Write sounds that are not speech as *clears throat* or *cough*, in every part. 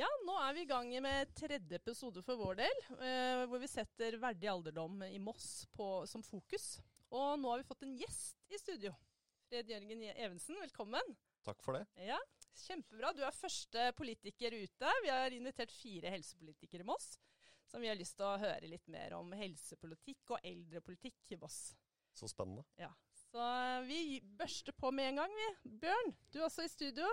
Ja, nå er vi i gang med tredje episode for vår del, eh, hvor vi setter verdig alderdom i Moss på, som fokus. Og nå har vi fått en gjest i studio. Fred Jørgen Evensen, velkommen. Takk for det. Ja, Kjempebra. Du er første politiker ute. Vi har invitert fire helsepolitikere i Moss, som vi har lyst til å høre litt mer om helsepolitikk og eldrepolitikk i Moss. Så spennende. Ja, Så eh, vi børster på med en gang, vi. Bjørn, du er også i studio.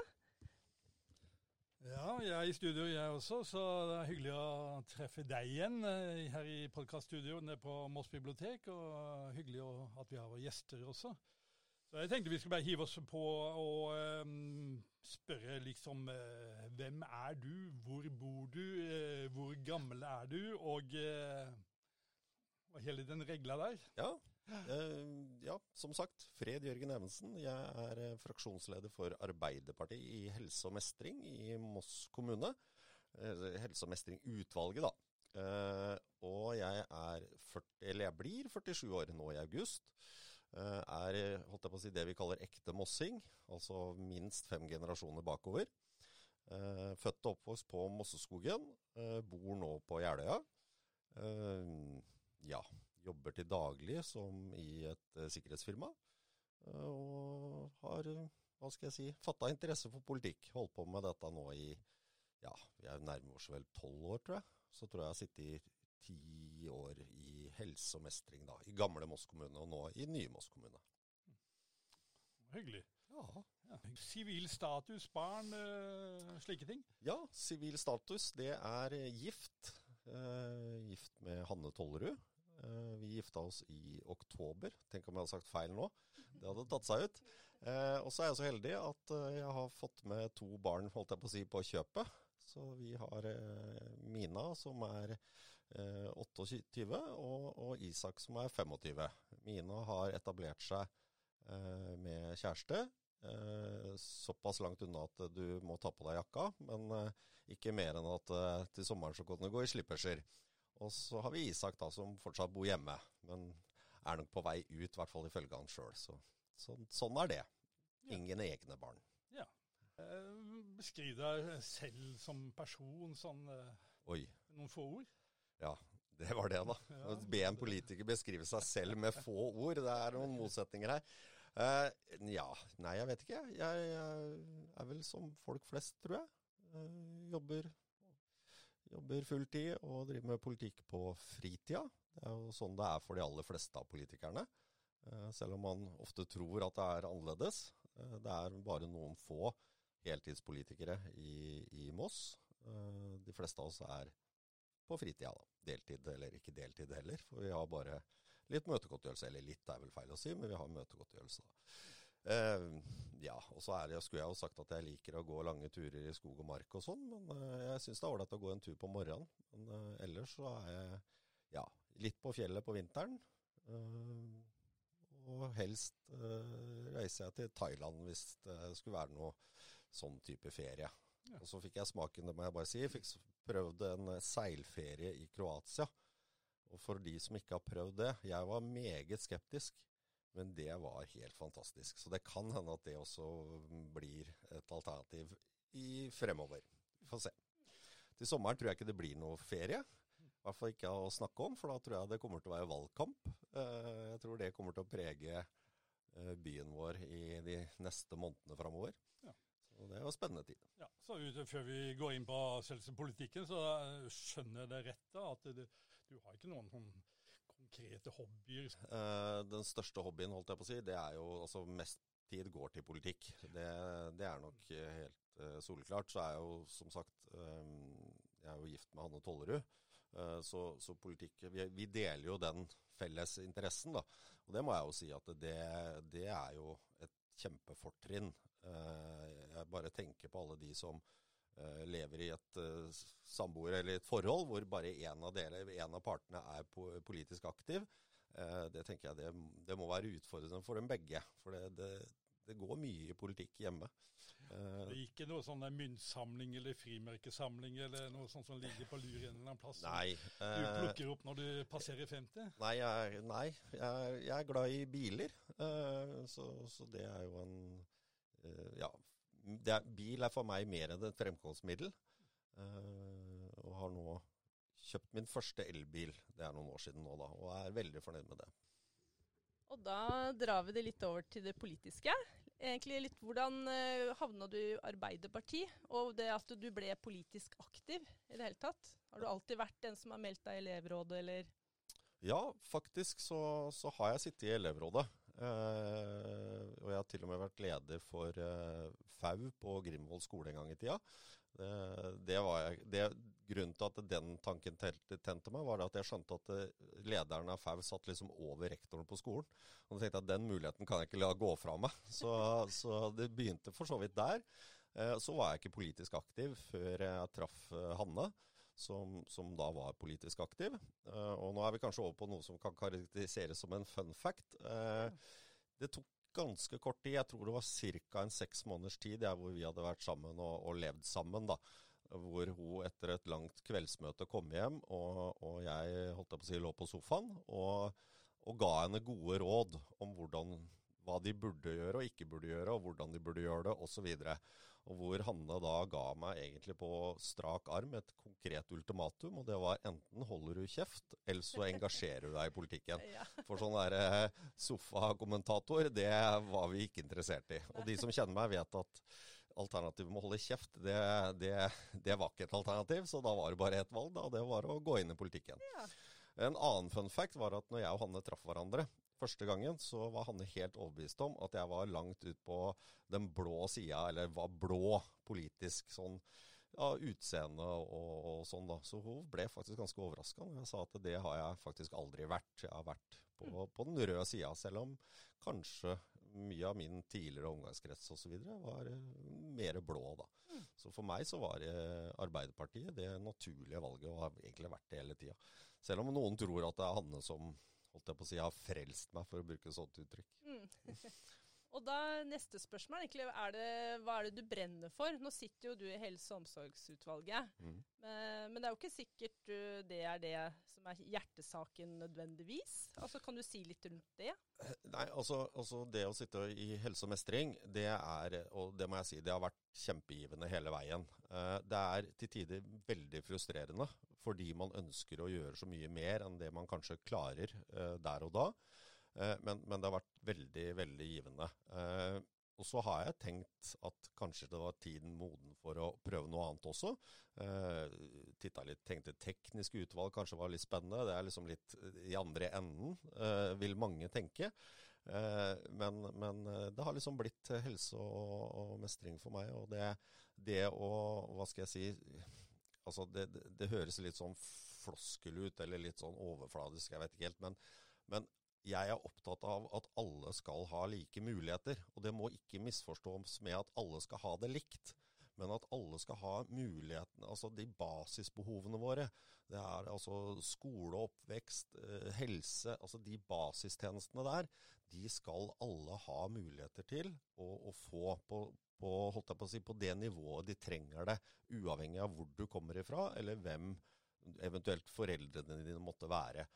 Ja, jeg er i studio jeg også, så det er hyggelig å treffe deg igjen eh, her i podkaststudioet nede på Moss bibliotek. Og hyggelig at vi har våre gjester også. Så jeg tenkte vi skulle bare hive oss på og um, spørre liksom uh, Hvem er du, hvor bor du, uh, hvor gammel er du, og uh, hele den regla der. Ja, ja, som sagt. Fred Jørgen Evensen. Jeg er fraksjonsleder for Arbeiderpartiet i Helse og mestring i Moss kommune. Helse- og mestring-utvalget, da. Og jeg er 40, eller jeg blir 47 år nå i august. Eh, er holdt jeg på å si, det vi kaller ekte mossing, altså minst fem generasjoner bakover. Eh, født og oppvokst på Mosseskogen, eh, bor nå på Jeløya. Ja, jobber til daglig som i et sikkerhetsfirma. Og har, hva skal jeg si, fatta interesse for politikk. Holdt på med dette nå i ja, vi er nærmer oss vel tolv år, tror jeg. Så tror jeg jeg har sittet i ti år i helse og mestring, da. I gamle Moss kommune, og nå i nye Moss kommune. Hyggelig. Ja. Sivil ja. status, barn, øh, slike ting? Ja, sivil status det er gift. Uh, gift med Hanne Tollerud. Eh, vi gifta oss i oktober. Tenk om jeg hadde sagt feil nå. Det hadde tatt seg ut. Eh, og så er jeg så heldig at eh, jeg har fått med to barn holdt jeg på å si, på kjøpet. Så vi har Mina som er eh, 28, og, og, Isak som er 25. Mina har etablert seg med kjæreste. Såpass langt unna at du må ta på deg jakka, men ikke mer enn at til sommeren så kan du gå i slipperser. Og så har vi Isak da som fortsatt bor hjemme, men er nok på vei ut, i hvert fall ifølge han sjøl. Så, så, sånn er det. Ingen ja. egne barn. Ja. Eh, beskriv deg selv som person, sånn eh, Oi. noen få ord. Ja, det var det, da. Å be en politiker beskrive seg selv med få ord. Det er noen motsetninger her. Uh, ja, nei, jeg vet ikke. Jeg, jeg, er vel som folk flest, tror jeg. Uh, jobber, jobber fulltid og driver med politikk på fritida. Det er jo sånn det er for de aller fleste av politikerne. Uh, selv om man ofte tror at det er annerledes. det er bare noen få heltidspolitikere i, i Moss. Eh, de fleste av oss er på fritida, da. Deltid, eller ikke deltid heller. For vi har bare litt møtegodtgjørelse. Eller litt er vel feil å si, men vi har møtegodtgjørelse, da. Uh, ja, og så er det, skulle jeg jo sagt at jeg liker å gå lange turer i skog og mark og sånn, men uh, jeg syns det er ålreit å gå en tur på morgenen. Men uh, ellers så er jeg ja, litt på fjellet på vinteren. Og helst reiser jeg til Thailand hvis det skulle være noe sånn type ferie. Ja. Og så fikk jeg smaken, det må jeg bare si. Jeg fikk prøvd en seilferie i Kroatia. Og for de som ikke har prøvd det Jeg var meget skeptisk, men det var helt fantastisk. Så det kan hende at det også blir et alternativ i fremover. Vi får se. Til sommeren tror jeg ikke det blir noe ferie. I hvert fall ikke å snakke om, for da tror jeg det kommer til å være valgkamp. Eh, jeg tror det kommer til å prege eh, byen vår i de neste månedene framover. Ja. Så det jo spennende tid. Ja, så ut, Før vi går inn på selvpolitikken, så skjønner jeg det rett da, at du, du har ikke noen sånn konkrete hobbyer? Uh, den største hobbyen, holdt jeg på å si, det er jo altså mest tid går til politikk. Det, det er nok helt uh, soleklart. Så er jeg jo som sagt um, Jeg er jo gift med Hanne Tollerud. uh, så, så politikk vi, vi, deler jo den felles interessen, da. Og det må jeg jo si at det, det er jo et kjempefortrinn. Uh, jeg bare tenker på alle de som eh, lever i et samboer eller et forhold hvor bare én av, en av partene er politisk aktiv. Det tenker jeg det, det, må være utfordrende for dem begge. For det, det, det går mye i politikk hjemme. Det er ikke noe sånn myntsamling eller frimerkesamling eller noe sånt som ligger på lur en eller annen plass? Nei. Du eh, plukker opp når du passerer 50? Nei, jeg, nei, jeg, jeg er glad i biler. Eh, så, så, det er jo en eh, Ja. Er, bil er for meg mer enn et fremkomstmiddel. Uh, og har nå kjøpt min første elbil. Det er noen år siden nå, da. Og er veldig fornøyd med det. Og da drar vi det litt over til det politiske. Egentlig litt Hvordan uh, havna du i Arbeiderpartiet, og det at du ble politisk aktiv i det hele tatt? Har du alltid vært den som har meldt deg i elevrådet, eller? Ja, faktisk så, så har jeg sittet i elevrådet. Eh, og jeg har til og med vært leder for eh, FAU på Grimvoll skole en gang i tida. Det, jeg, det, grunnen til at den tanken tente meg, var at jeg skjønte at eh, lederen av FAU satt liksom over rektoren på skolen. Og da tenkte jeg at den muligheten kan jeg ikke la gå fra meg. *laughs* Så, så det begynte for så vidt der. Så var jeg ikke politisk aktiv før jeg traff Hanne. Som, som, da var politisk aktiv. Uh, og nå er vi kanskje over på noe som kan karakteriseres som en fun fact. Uh, det tok ganske kort tid, jeg tror det var ca. en seks måneders tid ja, hvor vi hadde vært sammen og, og levd sammen. da hvor hun etter et langt kveldsmøte kom hjem, og, og jeg holdt jeg på å si, lå på sofaen og, og, ga henne gode råd om hvordan, hva de burde gjøre og ikke burde gjøre, og hvordan de burde gjøre det, osv. Og hvor Hanne da ga meg egentlig på strak arm et konkret ultimatum, og det var enten holder du kjeft, eller så engasjerer du deg i politikken. *laughs* For sånn der eh, sofakommentator, det var vi ikke interessert i. Og de som kjenner meg, vet at alternativet med å holde kjeft, det, det, det, var ikke et alternativ. Så da var det bare ett valg, da, det var å gå inn i politikken. Ja. En annen fun fact var at når jeg og Hanne traff hverandre første gangen, så var Hanne helt overbevist om at jeg var langt ut på den blå sida, eller var blå politisk sånn ja, utseende og, og, sånn, da. Så hun ble faktisk ganske overraska når jeg sa at det har jeg faktisk aldri vært. Jeg har vært på, mm. på den røde sida, selv om kanskje mye av min tidligere omgangskrets osv. var uh, mer blå, da. Mm. Så for meg så var uh, Arbeiderpartiet det naturlige valget, og har egentlig vært det hele tida. Selv om noen tror at det er Hanne som holdt jeg på å si, har frelst meg, for å bruke et sånt uttrykk. Mm. *laughs* Og da Neste spørsmål egentlig, er det, hva er det du brenner for? Nå sitter jo du i helse- og omsorgsutvalget. Mm. Men, men, det er jo ikke sikkert du, det er det som er hjertesaken nødvendigvis. Altså, Kan du si litt rundt det? Nei, altså, altså det å sitte i helse og mestring, det er, og det må jeg si, det har vært kjempegivende hele veien. Eh, det er til tider veldig frustrerende, fordi man ønsker å gjøre så mye mer enn det man kanskje klarer eh, der og da. Eh, men, men, det har vært veldig, veldig givende. Eh, og så har jeg tenkt at kanskje det var tiden moden for å prøve noe annet også. Eh, litt, tenkte teknisk utvalg kanskje var litt spennende. Det er liksom litt i andre enden, eh, vil mange tenke. Eh, men, men, eh, det har liksom blitt helse og, og mestring for meg. Og det, det å Hva skal jeg si Altså, det, det, det høres litt sånn floskel ut, eller litt sånn overfladisk, jeg vet ikke helt. Men, men jeg er opptatt av at alle skal ha like muligheter. Og det må ikke misforstås med at alle skal ha det likt. Men at alle skal ha mulighetene, altså de basisbehovene våre. Det er altså skole, oppvekst, eh, helse. Altså de basistjenestene der. De skal alle ha muligheter til å, å få på, på, holdt jeg på, å si, på det nivået de trenger det. Uavhengig av hvor du kommer ifra, eller hvem eventuelt foreldrene dine måtte være.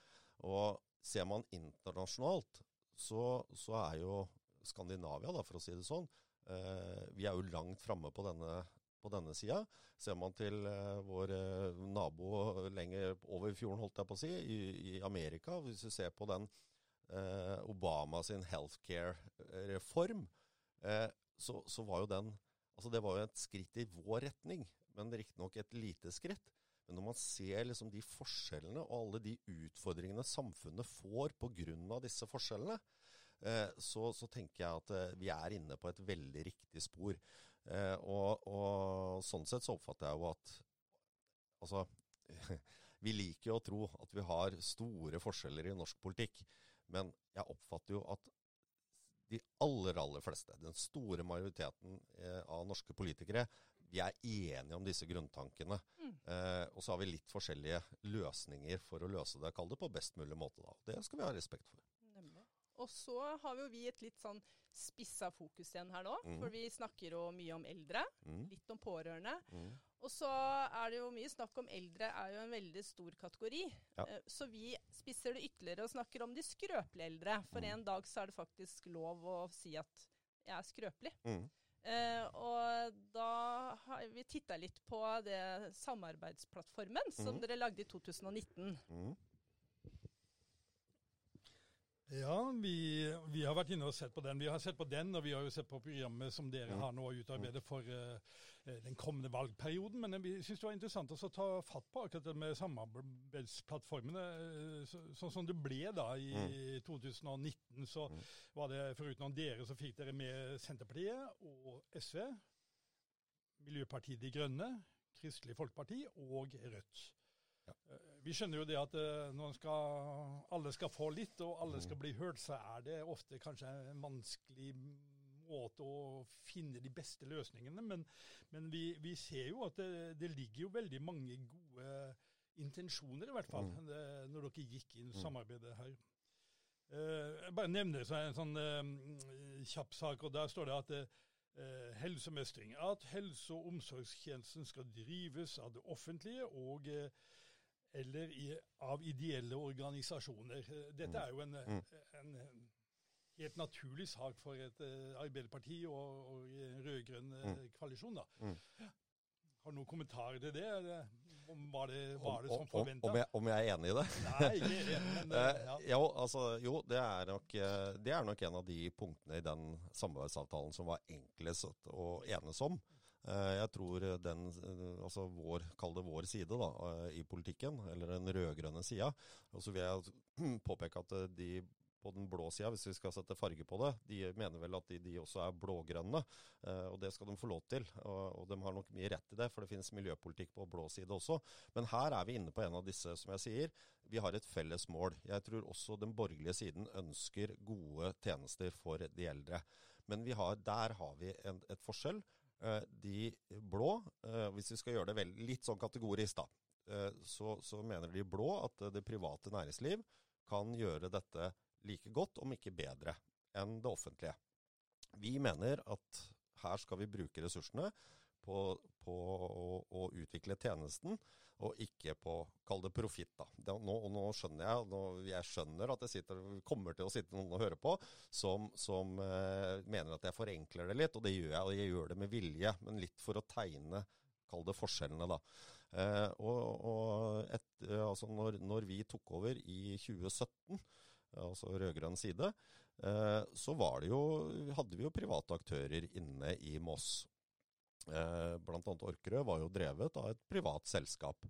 Og Ser man internasjonalt, så, så, er jo Skandinavia, da, for å si det sånn, eh, vi er jo langt framme på denne, på denne sida. Ser man til eh, vår eh, nabo lenger over fjorden, holdt jeg på å si, i, i Amerika, hvis du ser på den eh, Obama sin healthcare-reform, eh, så, så, var jo den Altså, det var jo et skritt i vår retning, men riktignok et lite skritt. Men når man ser liksom de forskjellene og alle de utfordringene samfunnet får pga. disse forskjellene, eh, så, så, tenker jeg at eh, vi er inne på et veldig riktig spor. Eh, og, og, sånn sett så oppfatter jeg jo at Altså, *laughs* vi liker jo å tro at vi har store forskjeller i norsk politikk. Men jeg oppfatter jo at de aller, aller fleste, den store majoriteten av norske politikere, vi er enige om disse grunntankene. Mm. Eh, og så har vi litt forskjellige løsninger for å løse det, kall det på best mulig måte. da. Det skal vi ha respekt for. Nemlig. Og så har jo vi et litt sånn spissa fokus igjen her nå. Mm. For vi snakker jo mye om eldre, mm. litt om pårørende. Mm. Og så er det jo mye snakk om eldre er jo en veldig stor kategori. Ja. Eh, så vi spisser det ytterligere og snakker om de skrøpelige eldre. For mm. en dag så er det faktisk lov å si at jeg er skrøpelig. Mm. Eh, og da har vi titta litt på det samarbeidsplattformen som Mhm. dere lagde i 2019. Mm. Ja, vi, vi har vært inne og sett på den. Vi har sett på den, og vi har jo sett på programmet som dere Mm. har nå utarbeidet for uh, den kommende valgperioden. Men vi syns det var interessant å ta fatt på akkurat det med samarbeidsplattformene. eh, så, sånn som det ble da i 2019, så Mm. var det foruten dere, så fikk dere med Senterpartiet og SV, Miljøpartiet De Grønne, Kristelig Folkeparti og Rødt. Eh, Vi skjønner jo det at eh, når skal, alle skal få litt, og alle skal bli hørt, så er det ofte kanskje en vanskelig måte å finne de beste løsningene. Men, men vi, vi ser jo at det, det ligger jo veldig mange gode intensjoner, i hvert fall, Mm. det, når dere gikk inn Mm. samarbeidet her. Eh, jeg bare nevner så en sånn kjapp sak, og der står det at eh, helsemestring. At helse- og omsorgstjenesten skal drives av det offentlige og eh, eller i, av ideelle organisasjoner. Dette er jo en, Mm. en, en helt naturlig sak for et eh, Arbeiderparti og, og rød-grønn Mm. koalisjon. da. Mm. Har du noen kommentarer til det? eller om- Var det, var det Om- som om, forventa? om, om jeg er enig i det? Nei, ikke enig, men *laughs* eh, ja. jo, altså, jo det, er nok, det er nok en av de punktene i den samarbeidsavtalen som var enklest å enes om. Eh, Jeg tror den, eh, altså vår, kall det vår side da, eh, i politikken, eller den rød-grønne sida. Og så vil jeg *clears throat* påpeke at de på den blå sida, hvis vi skal sette farge på det, de mener vel at de, de også er blågrønne. Og det skal de få lov til. Og, og de har nok mye rett i det, for det finnes miljøpolitikk på blå side også. Men her er vi inne på en av disse, som jeg sier. Vi har et felles mål. Jeg tror også den borgerlige siden ønsker gode tjenester for de eldre. Men har, der har vi en, et forskjell. Eh, De blå, eh, hvis vi skal gjøre det litt sånn kategorisk, da, eh, så, så mener de blå at det private næringsliv kan gjøre dette like godt, om ikke bedre, enn det offentlige. Vi mener at her skal vi bruke ressursene på, på å, å utvikle tjenesten, og ikke på kall det profitt. da. Det, nå, nå skjønner jeg nå, jeg skjønner at det sitter, kommer til å sitte noen og høre på som, som eh, mener at jeg forenkler det litt, og det gjør jeg, og jeg gjør det med vilje, men litt for å tegne kall det forskjellene. da. Eh, og, og et, eh, altså når, når vi tok over i 2017, altså rød-grønn side, eh, så var det jo, hadde vi jo private aktører inne i Moss. Eh, blant annet Orkerø var jo drevet av et privat selskap.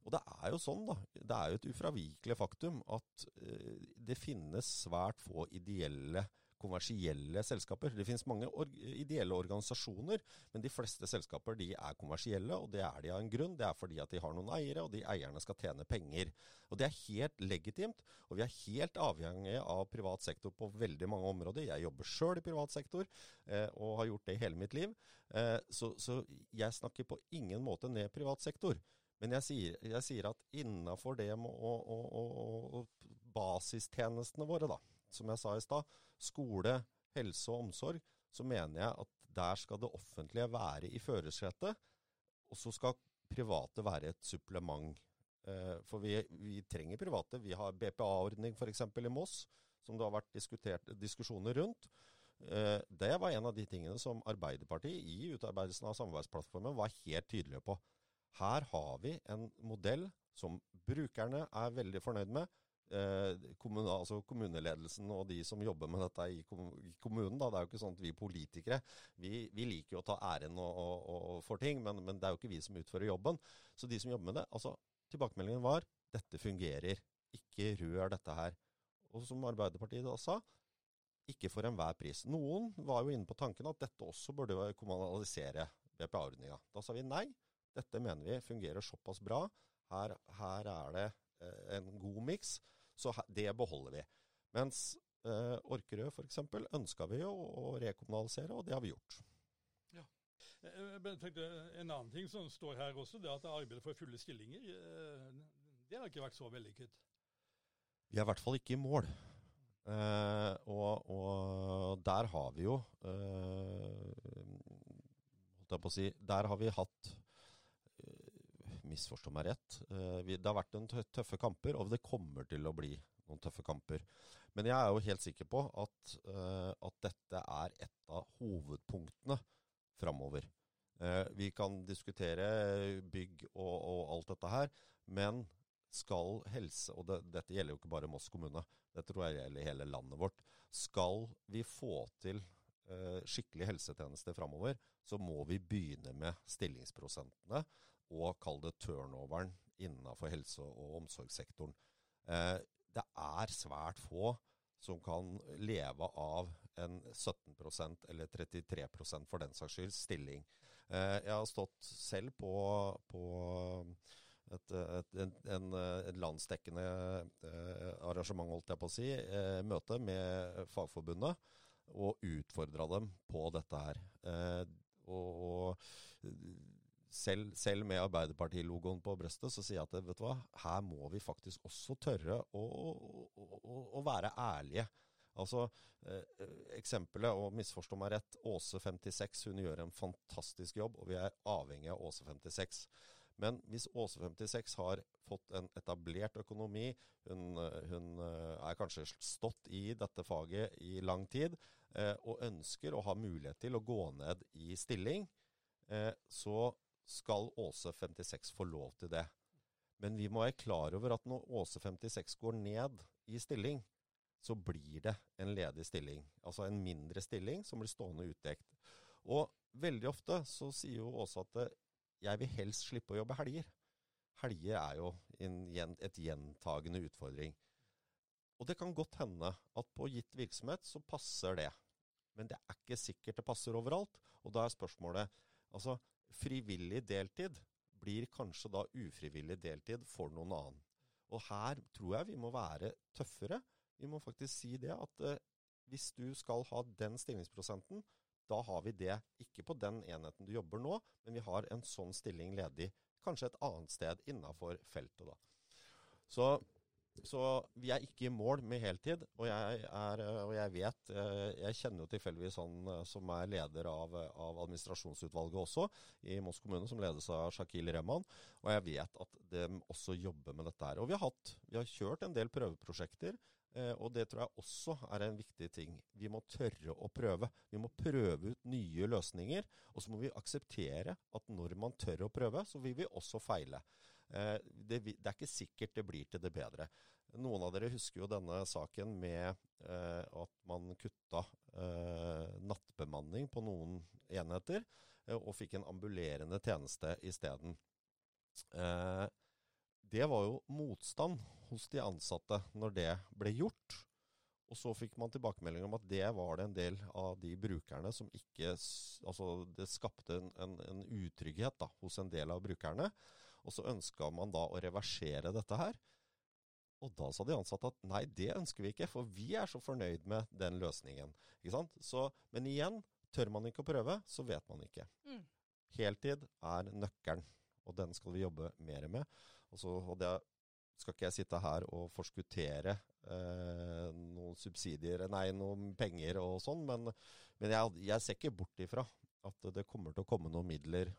Og det er jo sånn, da. Det er jo et ufravikelig faktum at eh, det finnes svært få ideelle kommersielle selskaper. Det finnes mange or ideelle organisasjoner, men de fleste selskaper de er kommersielle, og det er de av en grunn. Det er fordi at de har noen eiere, og de eierne skal tjene penger. Og Det er helt legitimt, og vi er helt avhengige av privat sektor på veldig mange områder. Jeg jobber sjøl i privat sektor, eh, og har gjort det i hele mitt liv. Eh, så, så jeg snakker på ingen måte ned privat sektor. Men jeg sier, jeg sier at innafor det med å, å, å, å basistjenestene våre, da, som jeg sa i stad, skole, helse og omsorg, så mener jeg at der skal det offentlige være i førersetet, og så skal private være et supplement. Eh, for vi, vi trenger private. Vi har BPA-ordning f.eks. i Moss, som det har vært diskusjoner rundt. Eh, det var en av de tingene som Arbeiderpartiet i utarbeidelsen av samarbeidsplattformen var helt tydelige på. Her har vi en modell som brukerne er veldig fornøyd med. Eh, kommune, altså kommuneledelsen og de som jobber med dette i, kommunen. Da. Det er jo ikke sånn at vi politikere vi, vi liker jo å ta æren og, og, og for ting, men, men, det er jo ikke vi som utfører jobben. Så de som jobber med det altså Tilbakemeldingen var dette fungerer. Ikke rør dette her. Og som Arbeiderpartiet da sa, ikke for enhver pris. Noen var jo inne på tanken at dette også burde kommunalisere BPA-ordninga. Da sa vi nei. Dette mener vi fungerer såpass bra. Her, her er det eh, en god miks, så det beholder vi. Mens eh, Orkerød f.eks. ønska vi jo å rekommunalisere, og det har vi gjort. Jeg tenkte En annen ting som står her også, det er at arbeidet for fulle stillinger eh, det har ikke vært så vellykket. Vi er i hvert fall ikke i mål. Eh, og, og, der har vi jo eh, Holdt jeg på å si Der har vi hatt eh, Misforstå meg rett. Eh, det har vært noen tøffe kamper, og det kommer til å bli noen tøffe kamper. Men jeg er jo helt sikker på at, eh, at dette er et av hovedpunktene framover. Eh, vi kan diskutere bygg og, og, alt dette her, men skal helse Og det, dette gjelder jo ikke bare Moss kommune, det tror jeg gjelder hele landet vårt. Skal vi få til skikkelig helsetjeneste framover, så må vi begynne med stillingsprosentene og kall det turnoveren innenfor helse- og omsorgssektoren. Eh, det er svært få som kan leve av en 17% eller 33% for den saks skyld stilling. Eh, jeg har stått selv på, på et, et, en, en, et, landsdekkende eh, arrangement, holdt jeg på å si, møte med Fagforbundet, og utfordra dem på dette her. Og, og selv, selv, med Arbeiderpartilogoen på brøstet, så sier jeg at vet du hva, her må vi faktisk også tørre å, å, å, å være ærlige. Altså, eh, Eksempelet, og misforstå meg rett, Åse 56 hun gjør en fantastisk jobb, og vi er avhengig av Åse 56. Men hvis Åse 56 har fått en etablert økonomi, hun, hun eh, er kanskje stått i dette faget i lang tid, eh, og ønsker å ha mulighet til å gå ned i stilling, eh, så skal Åse 56 få lov til det. Men vi må være klar over at når Åse 56 går ned i stilling, så blir det en ledig stilling. Altså en mindre stilling som blir stående utdekt. Og veldig ofte så sier jo Åse at eh, jeg vil helst slippe å jobbe helger. Helger er jo en, et gjentagende utfordring. Og det kan godt hende at på gitt virksomhet så passer det. Men det er ikke sikkert det passer overalt. Og da er spørsmålet altså frivillig deltid blir kanskje da ufrivillig deltid for noen annen. Og her tror jeg vi må være tøffere. Vi må faktisk si det at eh, hvis du skal ha den stillingsprosenten, da har vi det ikke på den enheten du jobber nå, men vi har en sånn stilling ledig kanskje et annet sted innafor feltet. da. Så så vi er ikke i mål med heltid. Og jeg, er, og jeg vet eh, Jeg kjenner jo tilfeldigvis han eh, som er leder av, av, administrasjonsutvalget også, i Moss kommune, som ledes av Shakil Rehman. Og jeg vet at de også jobber med dette her. Og vi har, hatt, vi har kjørt en del prøveprosjekter. Eh, og det tror jeg også er en viktig ting. Vi må tørre å prøve. Vi må prøve ut nye løsninger. Og så må vi akseptere at når man tør å prøve, så vil vi også feile. Eh, det, det, er ikke sikkert det blir til det bedre. Noen av dere husker jo denne saken med eh, at man kutta eh, nattbemanning på noen enheter, og fikk en ambulerende tjeneste isteden. Det var jo motstand hos de ansatte når det ble gjort. Og så fikk man tilbakemelding om at det var det en del av de brukerne som ikke Altså det skapte en, en, en utrygghet da, hos en del av brukerne. Og så ønska man da å reversere dette her. Og da sa de ansatte at nei, det ønsker vi ikke, for vi er så fornøyd med den løsningen. Så, men igjen, tør man ikke å prøve, så vet man ikke. Mm. Heltid er nøkkelen, og den skal vi jobbe mer med. Og, så, og det skal ikke jeg sitte her og forskuttere eh, noen subsidier, nei, noen penger og sånn, men, men jeg, jeg, ser ikke bort ifra at det kommer til å komme noen midler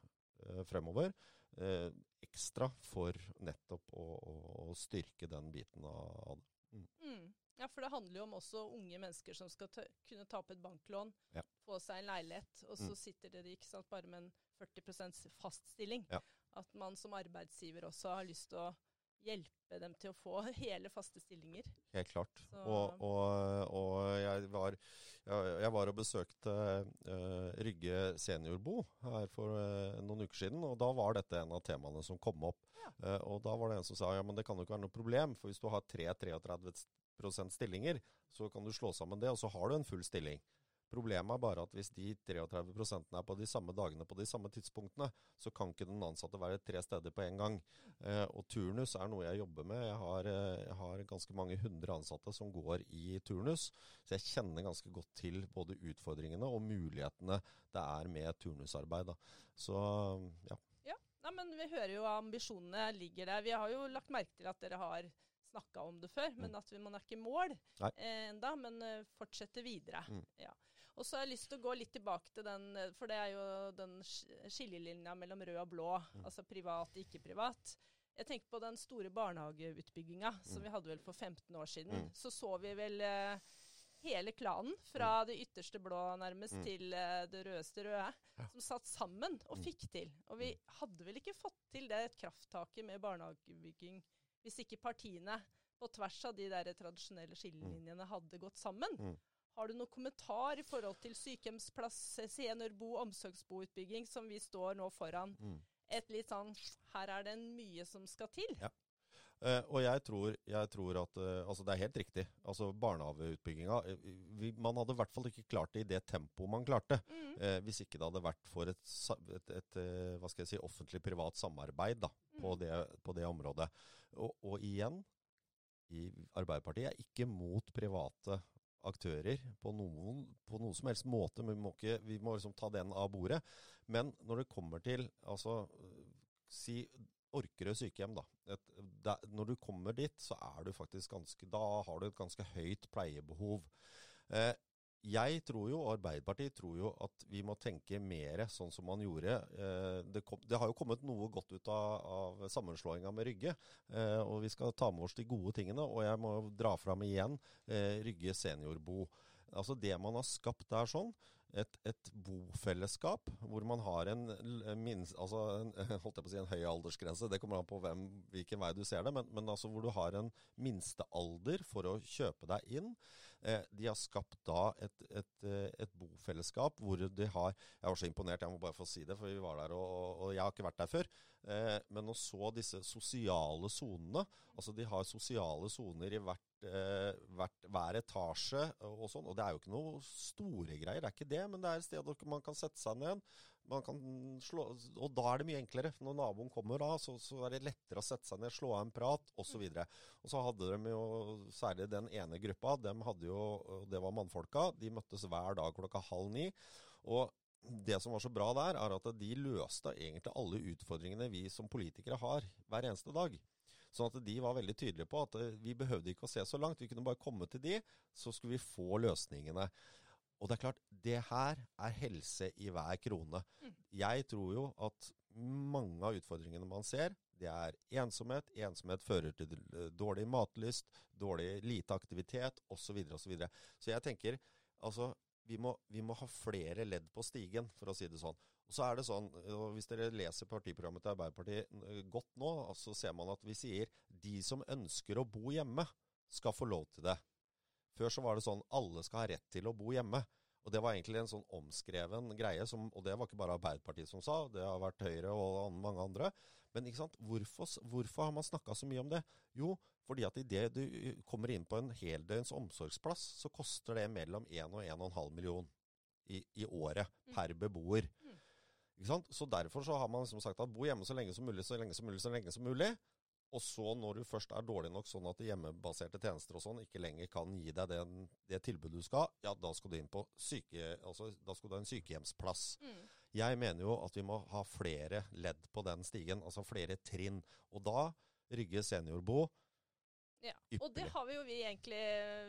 fremover eh, ekstra for nettopp å, å, å, styrke den biten av det. Mm. Mm. Ja, for det handler jo om også unge mennesker som skal ta, kunne ta opp et banklån, ja. få seg en leilighet, og så mm. sitter dere ikke sant, bare med en 40% fast stilling. Ja. At man som arbeidsgiver også har lyst til å hjelpe dem til å få *laughs* hele faste stillinger. Helt klart. Og, og, og, jeg, var, jeg var og besøkte uh, Rygge seniorbo her for uh, noen uker siden, og da var dette en av temaene som kom opp. Ja. Uh, og da var det en som sa ja, men det kan jo ikke være noe problem, for hvis du har 3-33% stillinger, så kan du slå sammen det, og så har du en full stilling. Problemet er bare at hvis de 33 er på de samme dagene på de samme tidspunktene, så kan ikke den ansatte være tre steder på en gang. Eh, og turnus er noe jeg jobber med. Jeg har, eh, jeg har, ganske mange hundre ansatte som går i turnus, så jeg kjenner ganske godt til både utfordringene og mulighetene det er med turnusarbeid. Da. Så ja. ja. Nei, men vi hører jo ambisjonene ligger der. Vi har jo lagt merke til at dere har snakka om det før, men mm. at man er ikke i mål eh, enda, men uh, fortsetter videre. Mm. Ja. Og så har jeg lyst til å gå litt tilbake til den, for det er jo den skillelinja mellom rød og blå, mm. altså privat, ikke privat. Jeg tenker på den store barnehageutbygginga som mm. vi hadde vel for 15 år siden. Mm. Så så vi vel eh, hele klanen, fra det ytterste blå nærmest Mm. til eh, det rødeste røde, som satt sammen og Mm. fikk til. Og vi hadde vel ikke fått til det krafttaket med barnehagebygging hvis ikke partiene på tvers av de der tradisjonelle skillelinjene hadde gått sammen. Mm. Har du noen kommentar i forhold til sykehjemsplass, seniorbo, omsorgsboutbygging, som vi står nå foran? Mm. Et litt sånn Her er det mye som skal til. Ja. Uh, og jeg tror, jeg tror at uh, Altså, det er helt riktig. Altså, Barnehageutbygginga eh, vi- Man hadde i hvert fall ikke klart det i det tempoet man klarte. Mm. Uh, hvis ikke det hadde vært for et, et, et, hva skal jeg si, offentlig-privat samarbeid da, på, Mm. det, på det området. Og, og igjen, i Arbeiderpartiet er ikke mot private aktører på noen, på noen som helst måte. Men vi må, ikke, vi må liksom ta den av bordet. Men når det kommer til altså, si Orkerød sykehjem, da. Et, der, når du kommer dit, så er du faktisk ganske Da har du et ganske høyt pleiebehov. Eh, jeg tror jo, og Arbeiderpartiet tror jo, at vi må tenke mer sånn som man gjorde. Eh, det, kom, det har jo kommet noe godt ut av, av sammenslåinga med Rygge. Eh, og vi skal ta med oss de gode tingene. Og jeg må dra fram igjen eh, Rygge seniorbo. Altså det man har skapt der sånn, et, et bofellesskap hvor man har en, minst, altså en, *laughs* holdt jeg på å si en høy aldersgrense. Det kommer an på hvem, hvilken vei du ser det. Men, men altså hvor du har en minstealder for å kjøpe deg inn. Eh, de har skapt da et, et, eh, et bofellesskap hvor de har Jeg var så imponert, jeg må bare få si det, for vi var der, og, og jeg har ikke vært der før. Eh, men å så disse sosiale sonene Altså de har sosiale soner i hvert, hvert, hver etasje og sånn. Og det er jo ikke noe store greier, det er ikke det. Men det er et sted hvor man kan sette seg ned. Man kan slå, og da er det mye enklere. Når naboen kommer da, så, så er det lettere å sette seg ned, slå av en prat osv. Og, og så hadde de jo, særlig den ene gruppa, dem hadde jo, det var mannfolka, de møttes hver dag klokka halv ni. Og det som var så bra der, er at de løste egentlig alle utfordringene vi som politikere har hver eneste dag. Sånn at de var veldig tydelige på at eh, vi behøvde ikke å se så langt. Vi kunne bare komme til de, så skulle vi få løsningene. Og det er klart, det her er helse i hver krone. Mm. Jeg tror jo at mange av utfordringene man ser, det er ensomhet. Ensomhet fører til eh, dårlig matlyst, dårlig lite aktivitet osv. osv. Så, videre. så jeg tenker altså vi må, vi må ha flere ledd på stigen, for å si det sånn. Og så er det sånn, og Hvis dere leser partiprogrammet til Arbeiderpartiet eh, godt nå, så ser man at vi sier de som ønsker å bo hjemme, skal få lov til det. Før så var det sånn alle skal ha rett til å bo hjemme. Og Det var egentlig en sånn omskreven greie, som, og det var ikke bare Arbeiderpartiet som sa, det har vært Høyre og mange andre. Men ikke sant? Hvorfor, hvorfor har man snakka så mye om det? Jo, fordi at idet du kommer inn på en heldøgns omsorgsplass, så koster det mellom 1 og 1,5 million i, i året Mm. per beboer. Mm. Ikke sant? Så derfor så har man liksom sagt at bo hjemme så lenge som mulig, så lenge som mulig, så lenge som mulig. Og så når du først er dårlig nok sånn at hjemmebaserte tjenester og sånn ikke lenger kan gi deg den, det tilbudet du skal, ja, da skal du inn på syke, altså, da skal du ha en sykehjemsplass. Mm. Jeg mener jo at vi må ha flere ledd på den stigen, altså flere trinn. Og da Rygge seniorbo Ja. Og det har vi jo vi egentlig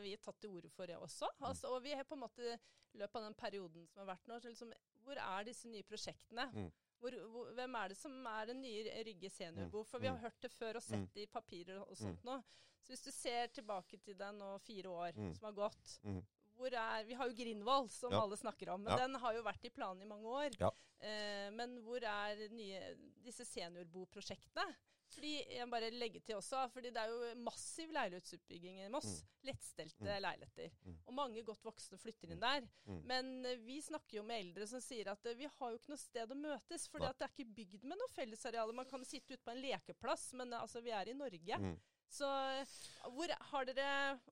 vi tatt til orde for det også. Altså, og vi har på en måte i løpet av den perioden som har vært nå, så liksom, hvor er disse nye prosjektene? Mm. Hvor, hvor, hvem er det som er den nye Rygge seniorbo? For vi har Mm. hørt det før og sett det i papirer og sånt nå. Så hvis du ser tilbake til den nå fire år Mm. som har gått, Mm. hvor er, Vi har jo Grindvoll, som Ja. alle snakker om, men Ja. den har jo vært i planen i mange år. Ja. Eh, men hvor er nye, disse seniorboprosjektene? Fordi jeg bare legger til også, fordi det er jo massiv leilighetsutbygging i Moss. Lettstelte Mm. leiligheter. Mm. Og mange godt voksne flytter inn der. Mm. Men eh, vi snakker jo med eldre som sier at eh, vi har jo ikke noe sted å møtes. For det er ikke bygd med noe fellesarealer. Man kan sitte ute på en lekeplass, men eh, altså, vi er i Norge. Så hvor har dere,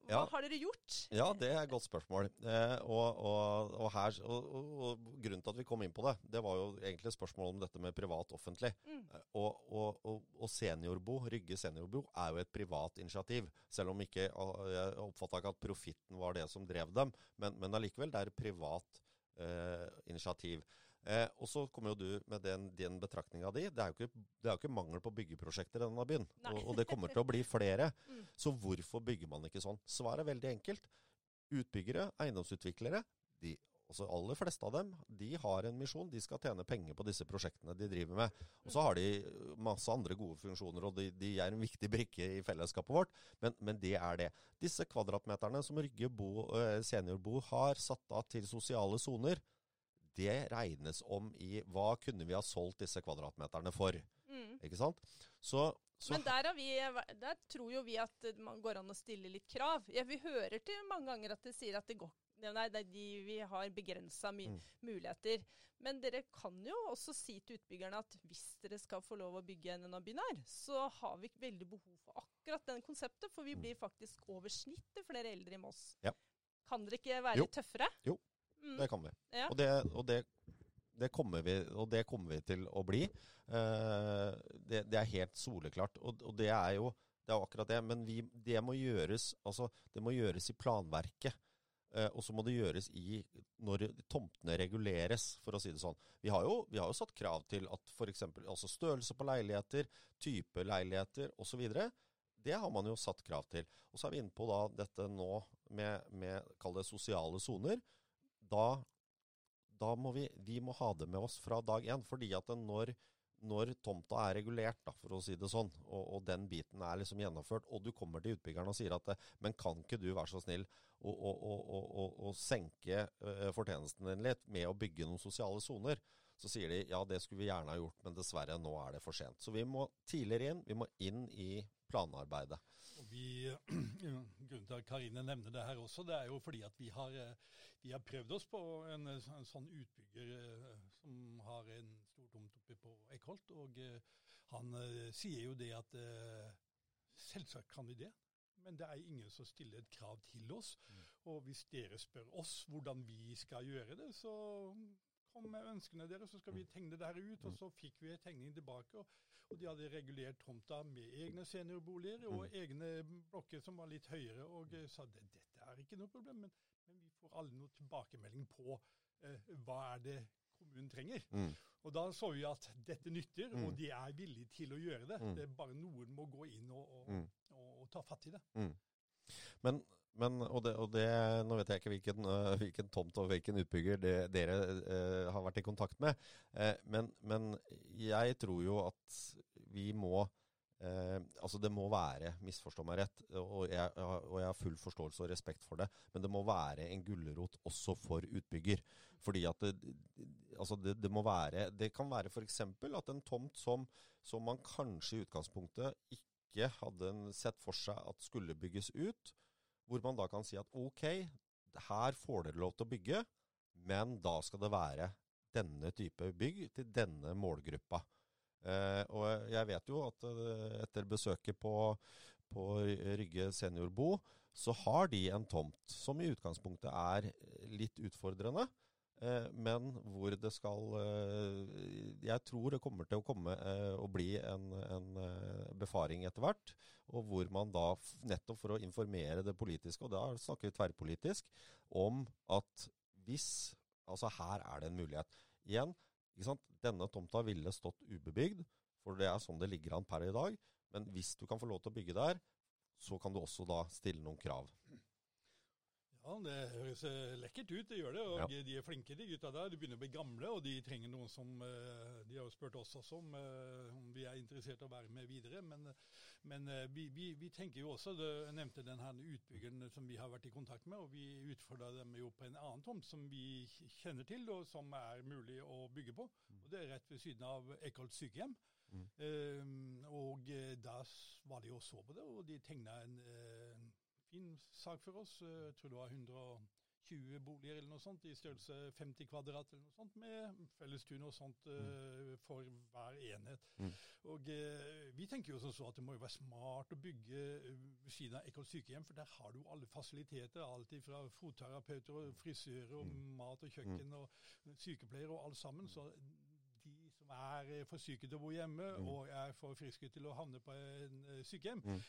hva Ja. har dere gjort? Ja, det er et godt spørsmål. Eh, og, og, og, her, og, grunnen til at vi kom inn på det, det var jo egentlig spørsmål om dette med privat-offentlig. Mm. Eh, Og, og, og, og seniorbo, Rygge seniorbo, er jo et privat initiativ. Selv om ikke jeg oppfatta ikke at profitten var det som drev dem, men, men allikevel, det er et privat eh, initiativ. Eh, og så kommer jo du med den, den betraktninga di. Det er, ikke, det er jo ikke mangel på byggeprosjekter i denne byen. Og, og det kommer til å bli flere. *laughs* Mm. Så hvorfor bygger man ikke sånn? Svaret er veldig enkelt. Utbyggere, eiendomsutviklere, de, altså aller fleste av dem, de har en misjon. De skal tjene penger på disse prosjektene de driver med. Og så har de masse andre gode funksjoner, og de, de er en viktig brikke i fellesskapet vårt. Men, men, det er det. Disse kvadratmeterne som Rygge bo, eh, seniorbo har satt av til sosiale soner, det regnes om i hva kunne vi ha solgt disse kvadratmeterne for. Mm. Ikke sant? Så, så Men der, vi, der, tror jo vi at man går an å stille litt krav. Ja, vi hører til mange ganger at de sier at det går Nei, det er de vi har begrensa mm. muligheter. Men dere kan jo også si til utbyggerne at hvis dere skal få lov å bygge en NAB-binær, så har vi veldig behov for akkurat den konseptet. For vi mm. blir faktisk over snittet flere eldre i Moss. Ja. Kan dere ikke være jo. litt tøffere? Jo, mm. det kan vi. Ja. Og, det, og, det, det, kommer vi, og det kommer vi til å bli. Uh, det, det, er helt soleklart. Og, og, det er jo det er akkurat det. Men vi, det må gjøres altså, det må gjøres i planverket. Eh, og så må det gjøres i når tomtene reguleres, for å si det sånn. Vi har jo, vi har jo satt krav til at f.eks. Altså størrelse på leiligheter, type leiligheter osv. Det har man jo satt krav til. Og så er vi inne på da dette nå med, med kall det sosiale soner. Da, da, må vi, vi må ha det med oss fra dag én. fordi at når når tomta er regulert, da, for å si det sånn, og, og, den biten er liksom gjennomført, og du kommer til utbyggeren og sier at men kan ikke du være så snill å senke uh, fortjenesten din litt med å bygge noen sosiale soner? Så sier de ja, det skulle vi gjerne ha gjort, men dessverre, nå er det for sent. Så vi må tidligere inn. Vi må inn i planarbeidet. Vi, *clears throat* grunnen til at Karine nevner det her også, det er jo fordi at vi har, eh, vi har prøvd oss på en, en sånn utbygger eh, som har en stor tomt oppe på Eckholt. Og han sier jo det at selvsagt kan vi det. Men det er ingen som stiller et krav til oss. Mm. Og hvis dere spør oss hvordan vi skal gjøre det, så kom med ønskene deres, så skal vi mm. tegne det her ut. Og mm. så fikk vi en tegning tilbake. Og, og, de hadde regulert tomta med egne seniorboliger og mm. egne blokker som var litt høyere. Og eh, sa at dette er ikke noe problem, men, men vi får alle noe tilbakemelding på eh, hva er det kommunen trenger. Mm. Og da så vi at dette nytter, mm. og de er villige til å gjøre det. Mm. Det er bare noen må gå inn og, og, mm. og, og ta fatt i det. Mm. Men, men og, det, og det, Nå vet jeg ikke hvilken, uh, hvilken tomt og hvilken utbygger det, dere uh, har vært i kontakt med, uh, men, men, jeg tror jo at vi må altså Det må være, misforstå meg rett, og jeg, og jeg, har full forståelse og respekt for det, men det må være en gulrot også for utbygger. Fordi at det, altså det, det må være Det kan være f.eks. at en tomt som, som, man kanskje i utgangspunktet ikke hadde sett for seg at skulle bygges ut, hvor man da kan si at ok, her får dere lov til å bygge, men da skal det være denne type bygg til denne målgruppa. Eh, og jeg vet jo at eh, etter besøket på, på Rygge seniorbo, så har de en tomt som i utgangspunktet er litt utfordrende. Eh, men hvor det skal eh, Jeg tror det kommer til å komme og bli en, en befaring etter hvert. Og hvor man da, nettopp for å informere det politiske, og da snakker vi tverrpolitisk, om at hvis Altså, her er det en mulighet. Igjen, denne tomta ville stått ubebygd, for det er sånn det ligger an per i dag. Men hvis du kan få lov til å bygge der, så kan du også da stille noen krav. Ja, Det høres eh, lekkert ut, det gjør det. og ja. De er flinke, de gutta der. De begynner å bli gamle, og de trenger noen som eh, De har jo spurt oss også om, eh, om vi er interessert i å være med videre. Men, men vi, vi, vi, tenker jo også Jeg nevnte den her utbyggeren som vi har vært i kontakt med. og Vi utfordra dem jo på en annen tomt som vi kjenner til, og som er mulig å bygge på. og Det er rett ved siden av Eckholt sykehjem. Mm. Um, og da var de og så på det, og de tegna en uh, fin sak for oss. Eh, jeg tror det var 120 boliger eller noe sånt, i størrelse 50 kvadrat eller noe sånt, med fellestun og sånt uh, for hver enhet. Mm. Og uh, Vi tenker jo så at det må jo være smart å bygge ved siden av Ekkol sykehjem, for der har du alle fasiliteter. Alt fra fotterapeuter og frisører og mm. mat og kjøkken og sykepleiere og alt sammen. så de som er for syke til å bo hjemme mm. og er for friske til å havne på en sykehjem, mm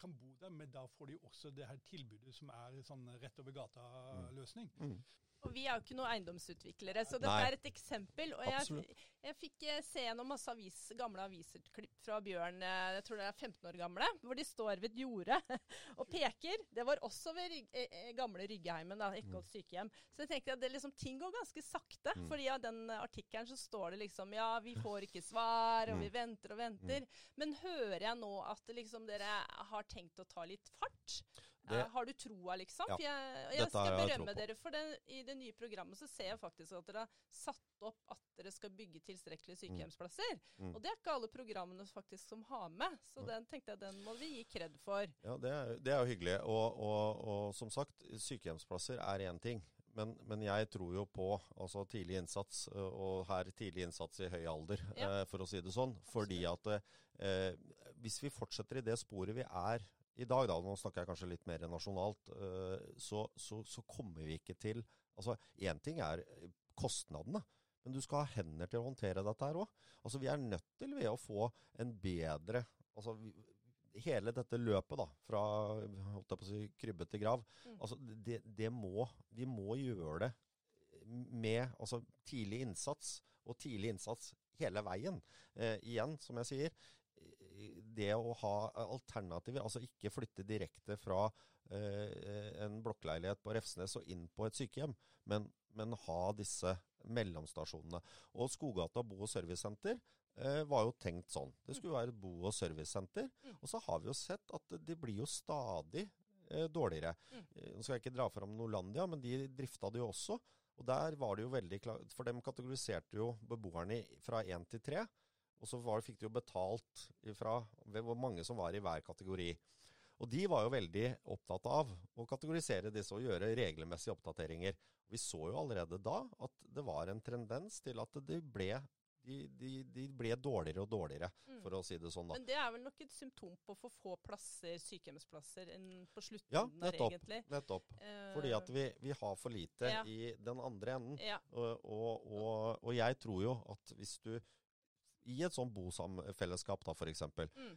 kan bo der, men da får de også det her tilbudet som er sånn rett over gata-løsning. Mm. Mm. Og vi er jo ikke noen eiendomsutviklere, så dette Nei. er et eksempel. Og jeg, jeg fikk eh, se gjennom masse avis, gamle avisklipp fra Bjørn, eh, jeg tror det er 15 år gamle, hvor de står ved et jorde *laughs* og peker. Det var også ved eh, gamle Ryggeheimen, da, Eckholt sykehjem. Så jeg tenkte at det liksom, ting går ganske sakte. Mm. fordi av den artikkelen så står det liksom ja, vi får ikke svar, og vi Mm. venter og venter. Men hører jeg nå at liksom dere har tenkt å ta litt fart? Det- Eh, har du troa, liksom? Ja, For jeg, jeg skal berømme jeg dere for det. I det nye programmet så ser jeg faktisk at dere har satt opp at dere skal bygge tilstrekkelige sykehjemsplasser. Mm. Og det er ikke alle programmene faktisk som har med, så den tenkte jeg den må vi gi kred for. Ja, det er, det er jo hyggelig. Og, og, og som sagt, sykehjemsplasser er én ting. Men, men jeg tror jo på altså, tidlig innsats, og her tidlig innsats i høy alder, Ja. eh, for å si det sånn. Fordi at eh, hvis vi fortsetter i det sporet vi er i dag, da, nå snakker jeg kanskje litt mer nasjonalt, eh, så, så, så kommer vi ikke til Altså, én ting er kostnadene. Men du skal ha hender til å håndtere dette her òg. Altså, vi er nødt til ved å få en bedre altså, Hele dette løpet, da, fra si, krybbe til grav, Mm. altså, det, det må, vi må gjøre det med altså, tidlig innsats, og tidlig innsats hele veien. Eh, igjen, som jeg sier, det å ha alternativer, altså ikke flytte direkte fra eh, en blokkleilighet på Refsnes og inn på et sykehjem, men, men ha disse mellomstasjonene. Og Skogata bo- og servicesenter eh, var jo tenkt sånn. Det skulle være et bo- og servicesenter. Mm. Og så har vi jo sett at de blir jo stadig eh, dårligere. Mm. Nå skal jeg ikke dra fram Norlandia, men de drifta det jo også. Og der var det jo veldig klart, For dem kategoriserte jo beboerne fra én til tre. Og så var, fikk de jo betalt fra hvor mange som var i hver kategori. Og de var jo veldig opptatt av å kategorisere disse og gjøre regelmessige oppdateringer. Vi så jo allerede da at det var en tendens til at de ble, de, de, de ble dårligere og dårligere, Mm. for å si det sånn. da. Men det er vel nok et symptom på for få plasser, sykehjemsplasser, på slutten Ja, der, egentlig. Ja, Nettopp. Eh, Fordi at vi, vi har for lite Ja. i den andre enden. ja. Og, og, og, og jeg tror jo at hvis du i et sånt bosamfellesskap, da f.eks. Mm.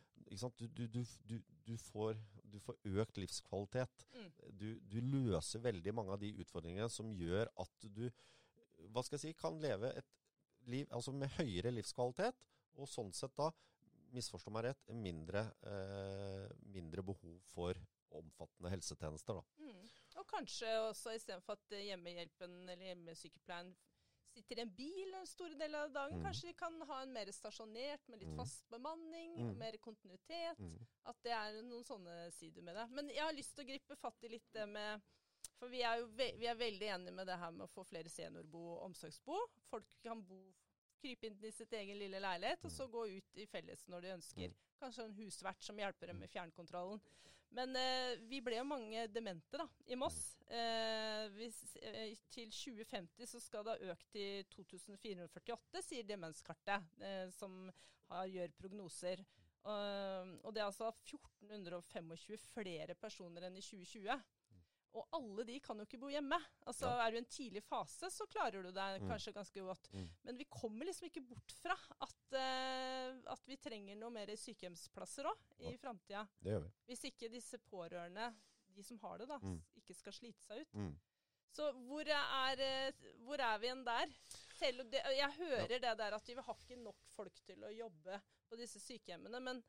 Du, du, du, du, du, får, du får økt livskvalitet. Mm. Du, du løser veldig mange av de utfordringene som gjør at du hva skal jeg si, kan leve et liv altså med høyere livskvalitet, og sånn sett da, misforstå meg rett, mindre, eh, mindre behov for omfattende helsetjenester. da. Mm. Og kanskje også istedenfor at eh, hjemmehjelpen eller hjemmesykepleien sitter i en bil en store deler av dagen, Mm. kanskje de kan ha en mer stasjonert med litt Mm. fast bemanning, Mm. mer kontinuitet. Mm. At det er noen sånne sider med det. Men jeg har lyst til å gripe fatt i litt det med For vi er jo ve vi er veldig enige med det her med å få flere seniorbo og omsorgsbo. Folk kan bo krype inn i sitt egen lille leilighet, og så gå ut i felles når de ønsker. Mm. Kanskje en husvert som hjelper dem med fjernkontrollen. Men eh, vi ble jo mange demente da, i Moss. Eh, hvis, eh, til 2050 så skal det ha økt til 2448, sier Demenskartet, eh, som har, gjør prognoser. Og- det er altså 1425 flere personer enn i 2020. Og alle de kan jo ikke bo hjemme. Altså, Ja. Er du i en tidlig fase, så klarer du deg Mm. kanskje ganske godt. Mm. Men vi kommer liksom ikke bort fra at, uh, at vi trenger noe mer sykehjemsplasser òg i Ja. framtida. Hvis ikke disse pårørende, de som har det, da, Mm. ikke skal slite seg ut. Mm. Så hvor er, eh, hvor er vi igjen der? Selv jeg hører det der at vi har ikke nok folk til å jobbe på disse sykehjemmene, men